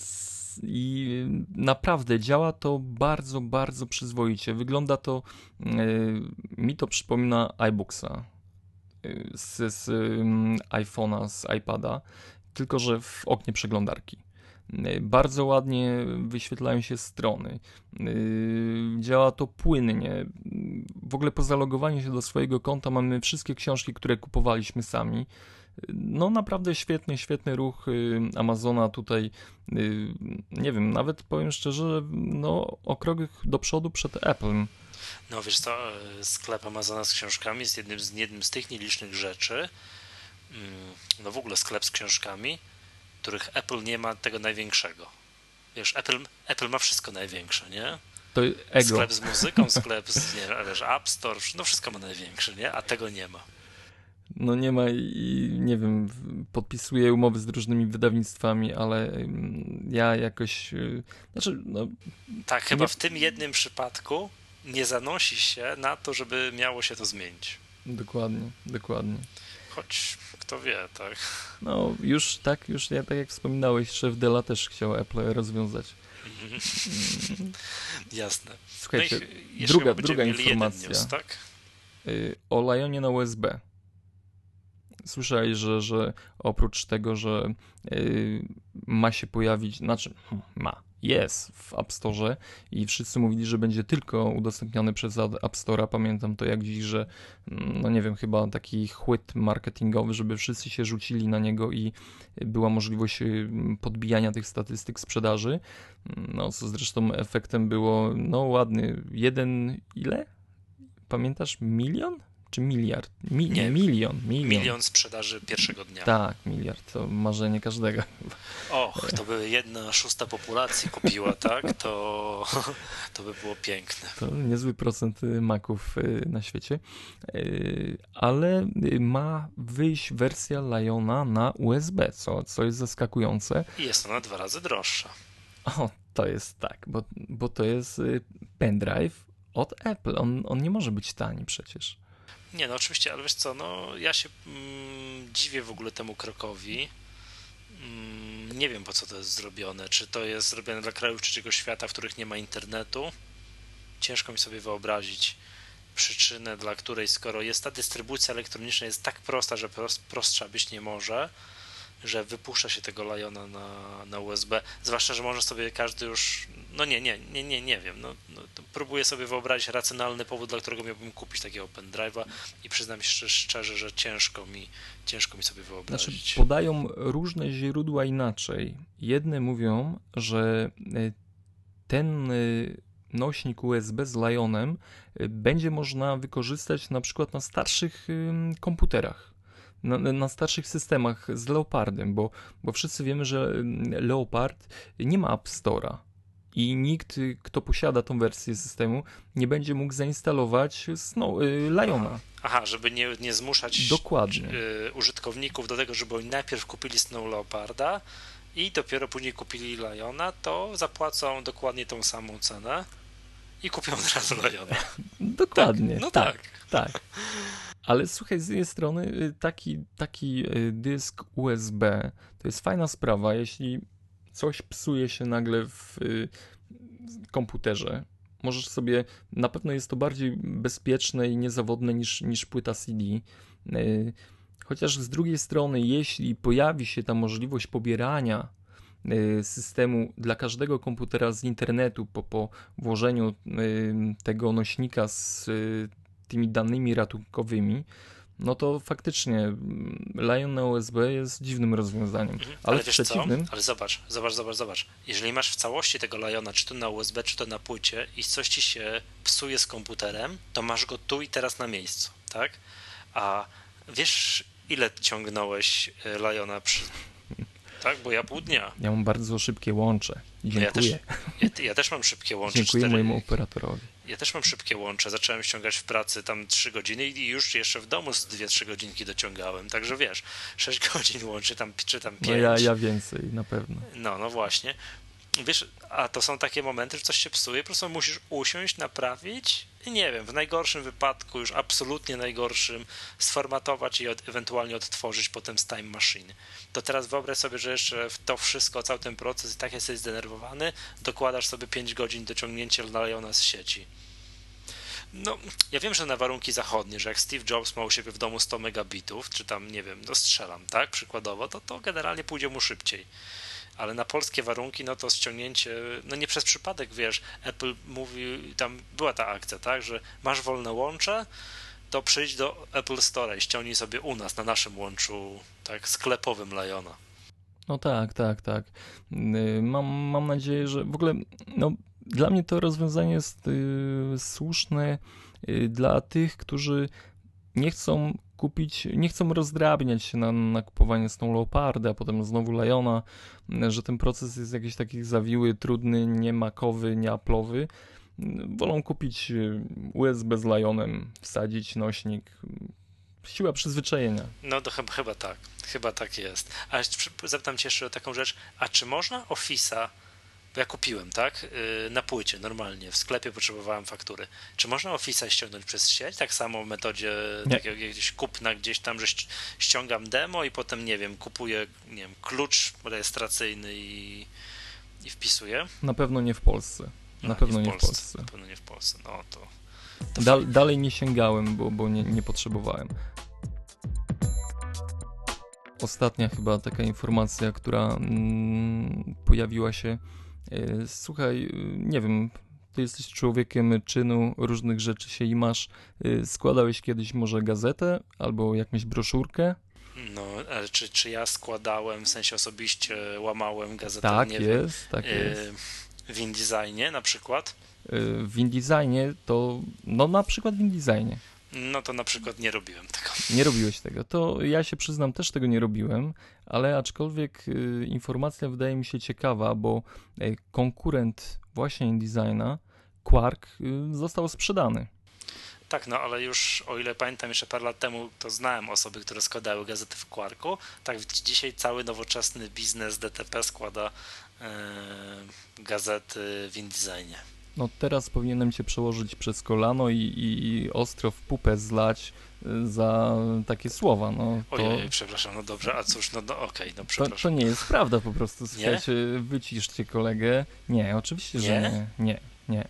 I naprawdę działa to bardzo, bardzo przyzwoicie. Wygląda to, y, mi to przypomina iBooksa z, z iPhone'a, z iPada, tylko że w oknie przeglądarki. Bardzo ładnie wyświetlają się strony. Yy, działa to płynnie. W ogóle po zalogowaniu się do swojego konta mamy wszystkie książki, które kupowaliśmy sami. No naprawdę świetny, świetny ruch yy, Amazona tutaj. Yy, nie wiem, nawet powiem szczerze, no o krok do przodu przed Apple'em. No wiesz co, sklep Amazona z książkami jest jednym z, jednym z tych nielicznych rzeczy, mm, no w ogóle sklep z książkami, których Apple nie ma tego największego. Wiesz, Apple, Apple ma wszystko największe, nie? To ego. Sklep z muzyką, sklep z nie, wiesz, App Store, no wszystko ma największe, nie? A tego nie ma. No nie ma i nie wiem, podpisuję umowy z różnymi wydawnictwami, ale mm, ja jakoś, y, znaczy, no... Tak, chyba nie... w tym jednym przypadku nie zanosi się na to, żeby miało się to zmienić. Dokładnie, dokładnie. Choć kto wie, tak. No, już tak, już ja, tak jak wspominałeś, szef Dela też chciał Apple rozwiązać. Mm. Jasne. Słuchajcie, no druga, druga informacja. News, tak? Y, o Lionie na USB. Słyszałeś, że, że oprócz tego, że yy, ma się pojawić, znaczy hm, ma, jest w App Store i wszyscy mówili, że będzie tylko udostępniony przez App Store. Pamiętam to jak dziś, że mm, no nie wiem, chyba taki chłyt marketingowy, żeby wszyscy się rzucili na niego i była możliwość y, podbijania tych statystyk sprzedaży. No co zresztą efektem było, no ładny, jeden ile? Pamiętasz? Milion? Czy miliard? Mi, nie, milion, milion. Milion sprzedaży pierwszego dnia. Tak, miliard, to marzenie każdego. Och, to by jedna szósta populacji kupiła, tak? To, to by było piękne. To niezły procent y, maków y, na świecie. Y, ale ma wyjść wersja Liona na USB, co, co jest zaskakujące. I jest ona dwa razy droższa. O, to jest tak, bo, bo to jest pendrive od Apple. On, on nie może być tani przecież. Nie, no oczywiście, ale wiesz co, no ja się mm, dziwię w ogóle temu krokowi. Mm, nie wiem po co to jest zrobione. Czy to jest zrobione dla krajów trzeciego świata, w których nie ma internetu? Ciężko mi sobie wyobrazić przyczynę, dla której skoro jest ta dystrybucja elektroniczna jest tak prosta, że prost, prostsza być nie może, że wypuszcza się tego Liona na, na USB, zwłaszcza, że może sobie każdy już, no nie, nie, nie, nie, nie wiem, no, no próbuję sobie wyobrazić racjonalny powód, dla którego miałbym kupić takiego pendrive'a i przyznam się szczerze, że ciężko mi, ciężko mi sobie wyobrazić. Znaczy, podają różne źródła inaczej. Jedne mówią, że e, ten e, nośnik USB z Lionem e, będzie można wykorzystać na przykład na starszych komputerach na, na, starszych systemach z Leopardem, bo, bo wszyscy wiemy, że mm, Leopard nie ma App Store'a i nikt, kto posiada tą wersję systemu, nie będzie mógł zainstalować Snow, y, Liona. Aha, żeby nie, nie zmuszać Dokładnie. Y, użytkowników do tego, żeby oni najpierw kupili Snow Leoparda i dopiero później kupili Liona, to zapłacą dokładnie tą samą cenę i kupią od razu Liona. Dokładnie. Tak, no tak. tak. tak. Ale słuchaj, z jednej strony y, taki, taki y, dysk USB to jest fajna sprawa, jeśli coś psuje się nagle w y, komputerze. Możesz sobie, na pewno jest to bardziej bezpieczne i niezawodne niż, niż płyta CD. Chociaż z drugiej strony, jeśli pojawi się ta możliwość pobierania systemu dla każdego komputera z internetu po, po włożeniu tego nośnika z tymi danymi ratunkowymi, no to faktycznie mm, Lion na USB jest dziwnym rozwiązaniem. Mhm. Ale, ale wiesz przeciwnym... co? Ale zobacz, zobacz, zobacz, zobacz. Jeżeli masz w całości tego Liona, czy to na USB, czy to na płycie i coś ci się psuje z komputerem, to masz go tu i teraz na miejscu tak? A wiesz, ile ciągnąłeś e, Liona przy... Tak, bo ja pół dnia. Ja mam bardzo szybkie łącze. Dziękuję. Ja też, ja, ja też mam szybkie łącze. Dziękuję 4... mojemu operatorowi. Ja też mam szybkie łącze. Zacząłem ściągać w pracy tam 3 godziny i już jeszcze w domu z 2-3 godzinki dociągałem. Także wiesz, 6 godzin łączy tam, czy tam 5. No ja, ja więcej, na pewno. No, no właśnie. Wiesz, a to są takie momenty, że coś się psuje, po prostu musisz usiąść, naprawić i nie wiem, w najgorszym wypadku, już absolutnie najgorszym, sformatować i od, ewentualnie odtworzyć potem z Time Machine. To teraz wyobraź sobie, że jeszcze w to wszystko, cały ten proces i tak jesteś zdenerwowany, dokładasz sobie 5 godzin do ciągnięcia Liona z sieci. No, ja wiem, że na warunki zachodnie, że jak Steve Jobs ma u siebie w domu 100 megabitów, czy tam, nie wiem, no tak, przykładowo, to to generalnie pójdzie mu szybciej ale na polskie warunki, no to ściągnięcie, no nie przez przypadek, wiesz, Apple mówi, tam była ta akcja, tak, że masz wolne łącze, to przyjdź do Apple Store i ściągnij sobie u nas, na naszym łączu, tak, sklepowym Liona. No tak, tak, tak. Y, mam, mam nadzieję, że w ogóle, no, dla mnie to rozwiązanie jest y, słuszne y, dla tych, którzy nie chcą kupić, nie chcą rozdrabniać się na, na kupowanie Snow Leoparda, a potem znowu Liona, że ten proces jest jakiś taki zawiły, trudny, nie makowy, nie aplowy. Wolą kupić USB z Lionem, wsadzić nośnik, siła przyzwyczajenia. No to chyba tak, chyba tak jest. A zapytam cię jeszcze o taką rzecz, a czy można Office'a bo ja kupiłem, tak, y, na płycie normalnie, w sklepie potrzebowałem faktury. Czy można Office'a ściągnąć przez sieć? Tak samo w metodzie takiego gdzieś kupna gdzieś tam, że ściągam demo i potem, nie wiem, kupuję, nie wiem, klucz rejestracyjny i, i wpisuję? Na pewno nie w Polsce. Na no, pewno nie w, Polsce. w Polsce. Na pewno nie w Polsce, no to... to Dal, dalej nie sięgałem, bo, bo nie, nie potrzebowałem. Ostatnia chyba taka informacja, która mm, pojawiła się słuchaj, nie wiem, ty jesteś człowiekiem czynu, różnych rzeczy się i masz. E, składałeś kiedyś może gazetę albo jakąś broszurkę? No, ale czy, czy ja składałem, w sensie osobiście łamałem gazetę? Tak nie jest, wiem, tak jest. W InDesignie na przykład? W InDesignie to, no na przykład w InDesignie. No to na przykład nie robiłem tego. Nie robiłeś tego. To ja się przyznam, też tego nie robiłem, ale aczkolwiek y, informacja wydaje mi się ciekawa, bo y, konkurent właśnie InDesigna, Quark, y, został sprzedany. Tak, no ale już o ile pamiętam, jeszcze parę lat temu to znałem osoby, które składały gazety w Quarku. Tak, dzisiaj cały nowoczesny biznes DTP składa gazety w InDesignie. No teraz powinienem cię przełożyć przez kolano i, i, i ostro w pupę zlać y, za takie słowa. No, to... Ojej, przepraszam, no dobrze, a cóż, no, no okej, okay, no przepraszam. To, to, nie jest prawda po prostu, słuchajcie, nie? wyciszcie kolegę. Nie, oczywiście, nie? że nie, nie, nie.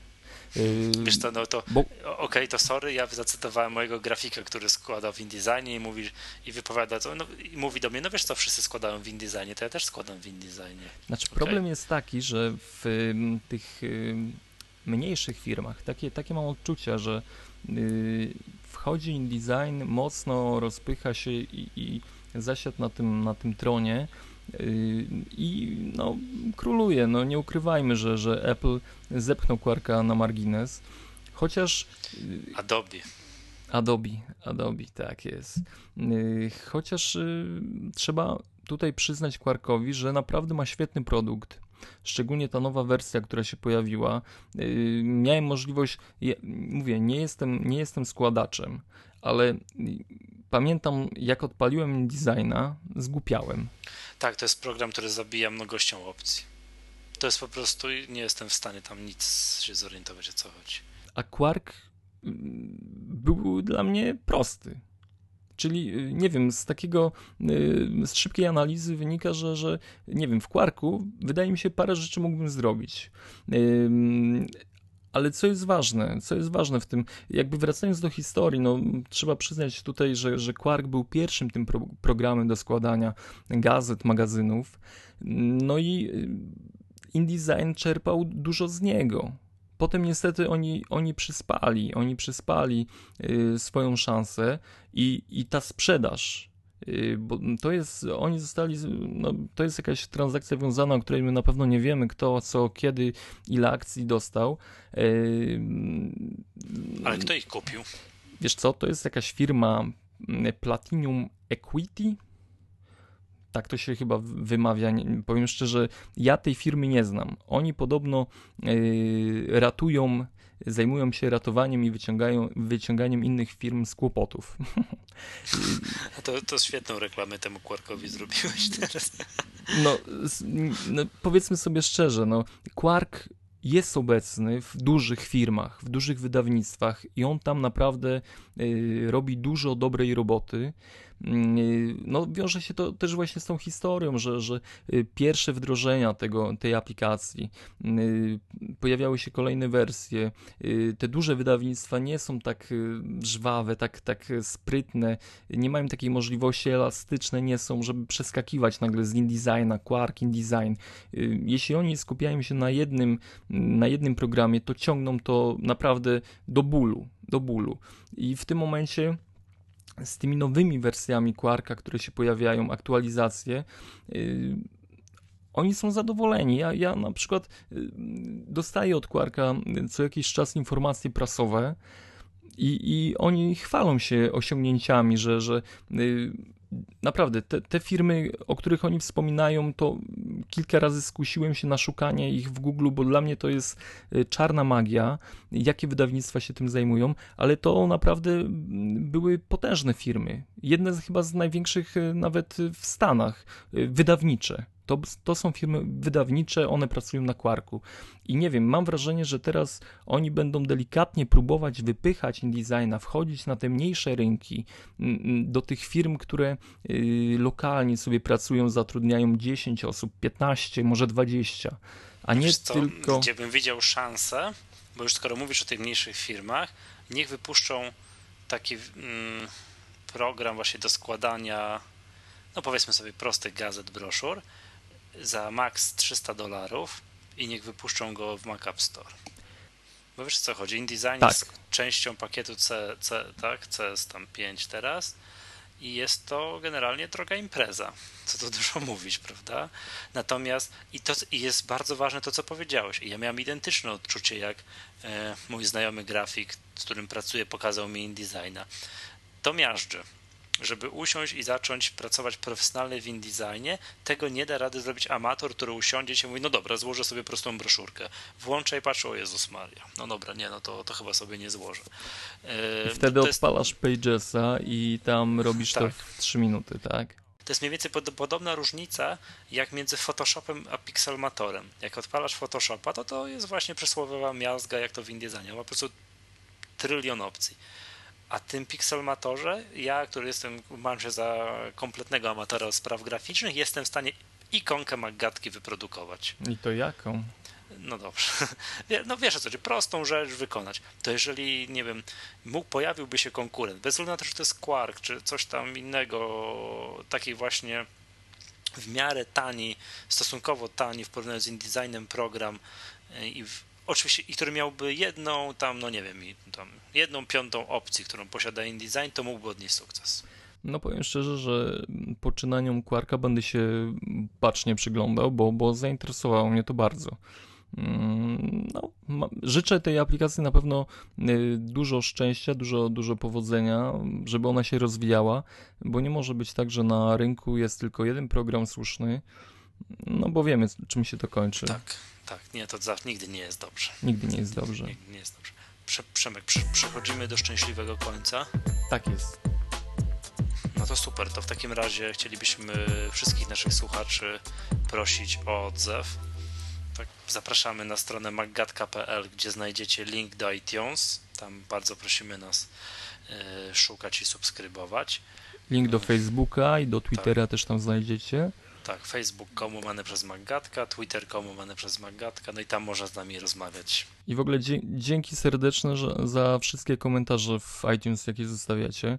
Yy, Wiesz co, no to bo... okej, okay, to sorry, ja zacytowałem mojego grafika, który składa w InDesignie i mówi i wypowiada to, no, i mówi do mnie, no wiesz co, wszyscy składają w InDesignie, to ja też składam w InDesignie. Znaczy okay. problem jest taki, że w tych mniejszych firmach. Takie, takie mam odczucia, że yy, wchodzi InDesign, mocno rozpycha się i, i zasiadł na tym, na tym tronie yy, i no, króluje. No, nie ukrywajmy, że, że Apple zepchnął Quarka na margines, chociaż... Yy, Adobe. Adobe, Adobe, tak jest. Yy, chociaż trzeba tutaj przyznać Quarkowi, że naprawdę ma świetny produkt szczególnie ta nowa wersja, która się pojawiła, yy, miałem możliwość, mówię, nie jestem, nie jestem składaczem, ale pamiętam, jak odpaliłem InDesigna, zgłupiałem. Tak, to jest program, który zabija mnogością opcji. To jest po prostu, nie jestem w stanie tam nic się zorientować, o co chodzi. A Quark mm, był dla mnie prosty. Czyli, y, nie wiem, z takiego, y, z szybkiej analizy wynika, że, że nie wiem, w Quarku wydaje mi się parę rzeczy mógłbym zrobić. Ale co jest ważne, co jest ważne w tym, jakby wracając do historii, no trzeba przyznać tutaj, że, że Quark był pierwszym tym pro, programem do składania gazet, magazynów, no i y, InDesign czerpał dużo z niego. Potem niestety oni, oni przyspali, oni przyspali y, swoją szansę i, i ta sprzedaż, y, bo to jest, oni zostali, no, to jest jakaś transakcja wiązana, o której my na pewno nie wiemy, kto, co, kiedy, ile akcji dostał. Y, Ale kto ich kupił? wiesz co, to jest jakaś firma mm, Platinum Equity, tak to się chyba wymawia. Powiem szczerze, ja tej firmy nie znam. Oni podobno yy, ratują, zajmują się ratowaniem i wyciągają, wyciąganiem innych firm z kłopotów. To, to świetną reklamę temu Quarkowi zrobiłeś teraz. No, no, powiedzmy sobie szczerze, no, Quark jest obecny w dużych firmach, w dużych wydawnictwach i on tam naprawdę y, robi dużo dobrej roboty. Mm, no, wiąże się to też właśnie z tą historią, że, że y, pierwsze wdrożenia tego, tej aplikacji, y, pojawiały się kolejne wersje. Y, te duże wydawnictwa nie są tak żwawe, tak, tak sprytne, nie mają takiej możliwości, elastyczne nie są, żeby przeskakiwać nagle z InDesigna, Quark, InDesign. Jeśli oni skupiają się na jednym, na jednym programie, to ciągną to naprawdę do bólu, do bólu. I w tym momencie z tymi nowymi wersjami Quarka, które się pojawiają, aktualizacje, yy, oni są zadowoleni. Ja, ja na przykład yy, dostaję od Quarka co jakiś czas informacje prasowe i, i oni chwalą się osiągnięciami, że, że yy, naprawdę, te, te, firmy, o których oni wspominają, to kilka razy skusiłem się na szukanie ich w Google, bo dla mnie to jest y, czarna magia, jakie wydawnictwa się tym zajmują, ale to naprawdę mm, były potężne firmy. Jedne z, chyba z największych y, nawet w Stanach, y, wydawnicze. To, to są firmy wydawnicze, one pracują na Quarku. I nie wiem, mam wrażenie, że teraz oni będą delikatnie próbować wypychać InDesigna, wchodzić na te mniejsze rynki, do tych firm, które y, lokalnie sobie pracują, zatrudniają 10 osób, 15, może 20, a nie co, tylko... Gdzie bym widział szansę, bo już skoro mówisz o tych mniejszych firmach, niech wypuszczą taki mm, program właśnie do składania, no powiedzmy sobie prostych gazet, broszur, za max 300 dolarów i niech wypuszczą go w Mac App Store. Bo wiesz co chodzi? InDesign tak. jest częścią pakietu C, C, tak? CS tam 5 teraz i jest to generalnie droga impreza, co tu dużo mówić, prawda? Natomiast i to i jest bardzo ważne to, co powiedziałeś. I ja miałem identyczne odczucie, jak e, mój znajomy grafik, z którym pracuję, pokazał mi InDesigna. To miażdży żeby usiąść i zacząć pracować profesjonalnie w InDesignie, tego nie da rady zrobić amator, który usiądzie i mówi, no dobra, złożę sobie prostą broszurkę. Włączę i patrzę, o Jezus Maria. No dobra, nie, no to, to chyba sobie nie złożę. Wtedy jest... odpalasz Pagesa i tam robisz tak. to w 3 minuty, tak? To jest mniej więcej pod, podobna różnica jak między Photoshopem a Pixelmatorem. Jak odpalasz Photoshopa, to to jest właśnie przysłowiowa miazga, jak to w InDesignie. Ma po prostu trylion opcji a tym Pixelmatorze, ja, który jestem, mam się za kompletnego amatora spraw graficznych, jestem w stanie ikonkę Maggatki wyprodukować. I to jaką? No dobrze. No wiesz o co chodzi, prostą rzecz wykonać. To jeżeli, nie wiem, mógł, pojawiłby się konkurent, bez względu na to, czy to jest Quark, czy coś tam innego, taki właśnie w miarę tani, stosunkowo tani w porównaniu z InDesignem program e, i w, oczywiście, i który miałby jedną tam, no nie wiem, tam jedną piątą opcji, którą posiada InDesign, to mógłby odnieść sukces. No powiem szczerze, że poczynaniom Quarka będę się bacznie przyglądał, bo, bo zainteresowało mnie to bardzo. Mm, no, życzę tej aplikacji na pewno y, dużo szczęścia, dużo, dużo powodzenia, żeby ona się rozwijała, bo nie może być tak, że na rynku jest tylko jeden program słuszny, no bo wiemy, czym się to kończy. Tak, tak, nie, to za, nigdy nie jest dobrze. Nigdy nie jest dobrze. Nigdy nie jest dobrze. Prze Przemek, prze przechodzimy do szczęśliwego końca. Tak jest. No to super, to w takim razie chcielibyśmy wszystkich naszych słuchaczy prosić o odzew. Tak, zapraszamy na stronę maggatka.pl, gdzie znajdziecie link do iTunes. Tam bardzo prosimy nas y, szukać i subskrybować. Link do Facebooka i do Twittera tak. też tam znajdziecie. Tak, Facebook komu przez Maggatka, Twitter komu przez Maggatka, no i tam można z nami rozmawiać. I w ogóle dzięki serdeczne za wszystkie komentarze w iTunes, jakie zostawiacie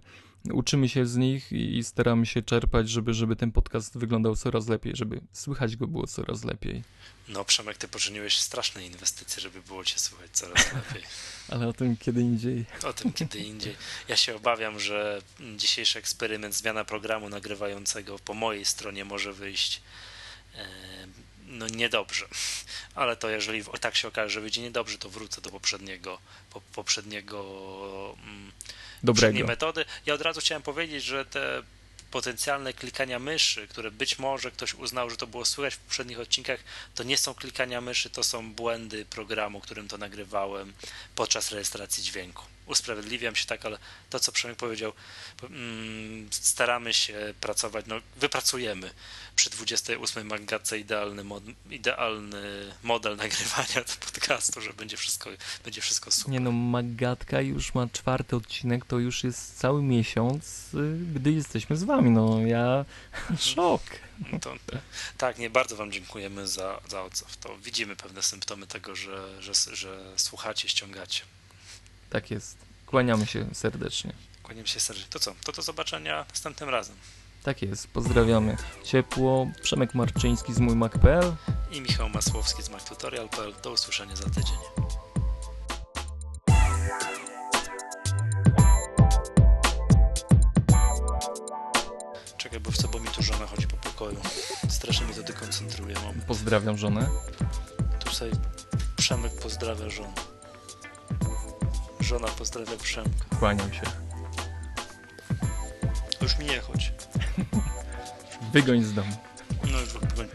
uczymy się z nich i staramy się czerpać, żeby, żeby ten podcast wyglądał coraz lepiej, żeby słychać go było coraz lepiej. No, Przemek, ty poczyniłeś straszne inwestycje, żeby było cię słychać coraz lepiej. Ale o tym kiedy indziej. O tym kiedy indziej. Ja się obawiam, że dzisiejszy eksperyment, zmiana programu nagrywającego po mojej stronie może wyjść e, no niedobrze. Ale to jeżeli tak się okaże, że wyjdzie niedobrze, to wrócę do poprzedniego, po, poprzedniego mm, Dobrego. metody. Ja od razu chciałem powiedzieć, że te potencjalne klikania myszy, które być może ktoś uznał, że to było słychać w poprzednich odcinkach, to nie są klikania myszy, to są błędy programu, którym to nagrywałem podczas rejestracji dźwięku. Usprawiedliwiam się tak, ale to, co Przemek powiedział, mm, staramy się pracować, no wypracujemy przy 28 Magatce idealny, mod, idealny model nagrywania podcastu, że będzie wszystko, będzie wszystko super. Nie no, Magatka już ma czwarty odcinek, to już jest cały miesiąc, y, gdy jesteśmy z wami, no ja szok. No to, tak, nie, bardzo wam dziękujemy za, za odzew. To widzimy pewne symptomy tego, że, że, że słuchacie, ściągacie. Tak jest. Kłaniamy się serdecznie. Kłaniamy się serdecznie. To co? To do zobaczenia następnym razem. Tak jest, pozdrawiamy ciepło. Przemek Marczyński z mójmac.pl i Michał Masłowski z MacTutorial.pl. Do usłyszenia za tydzień. Czekaj, bo w co, bo mi tu żona chodzi po pokoju. Strasznie mnie to dekoncentruje. Mam. Pozdrawiam żonę. Tu sobie Przemek pozdrawia żonę. Żona pozdrawia Przemka. Kłaniam się. Już mi nie chodź. Wygoń z domu. No już wygoń.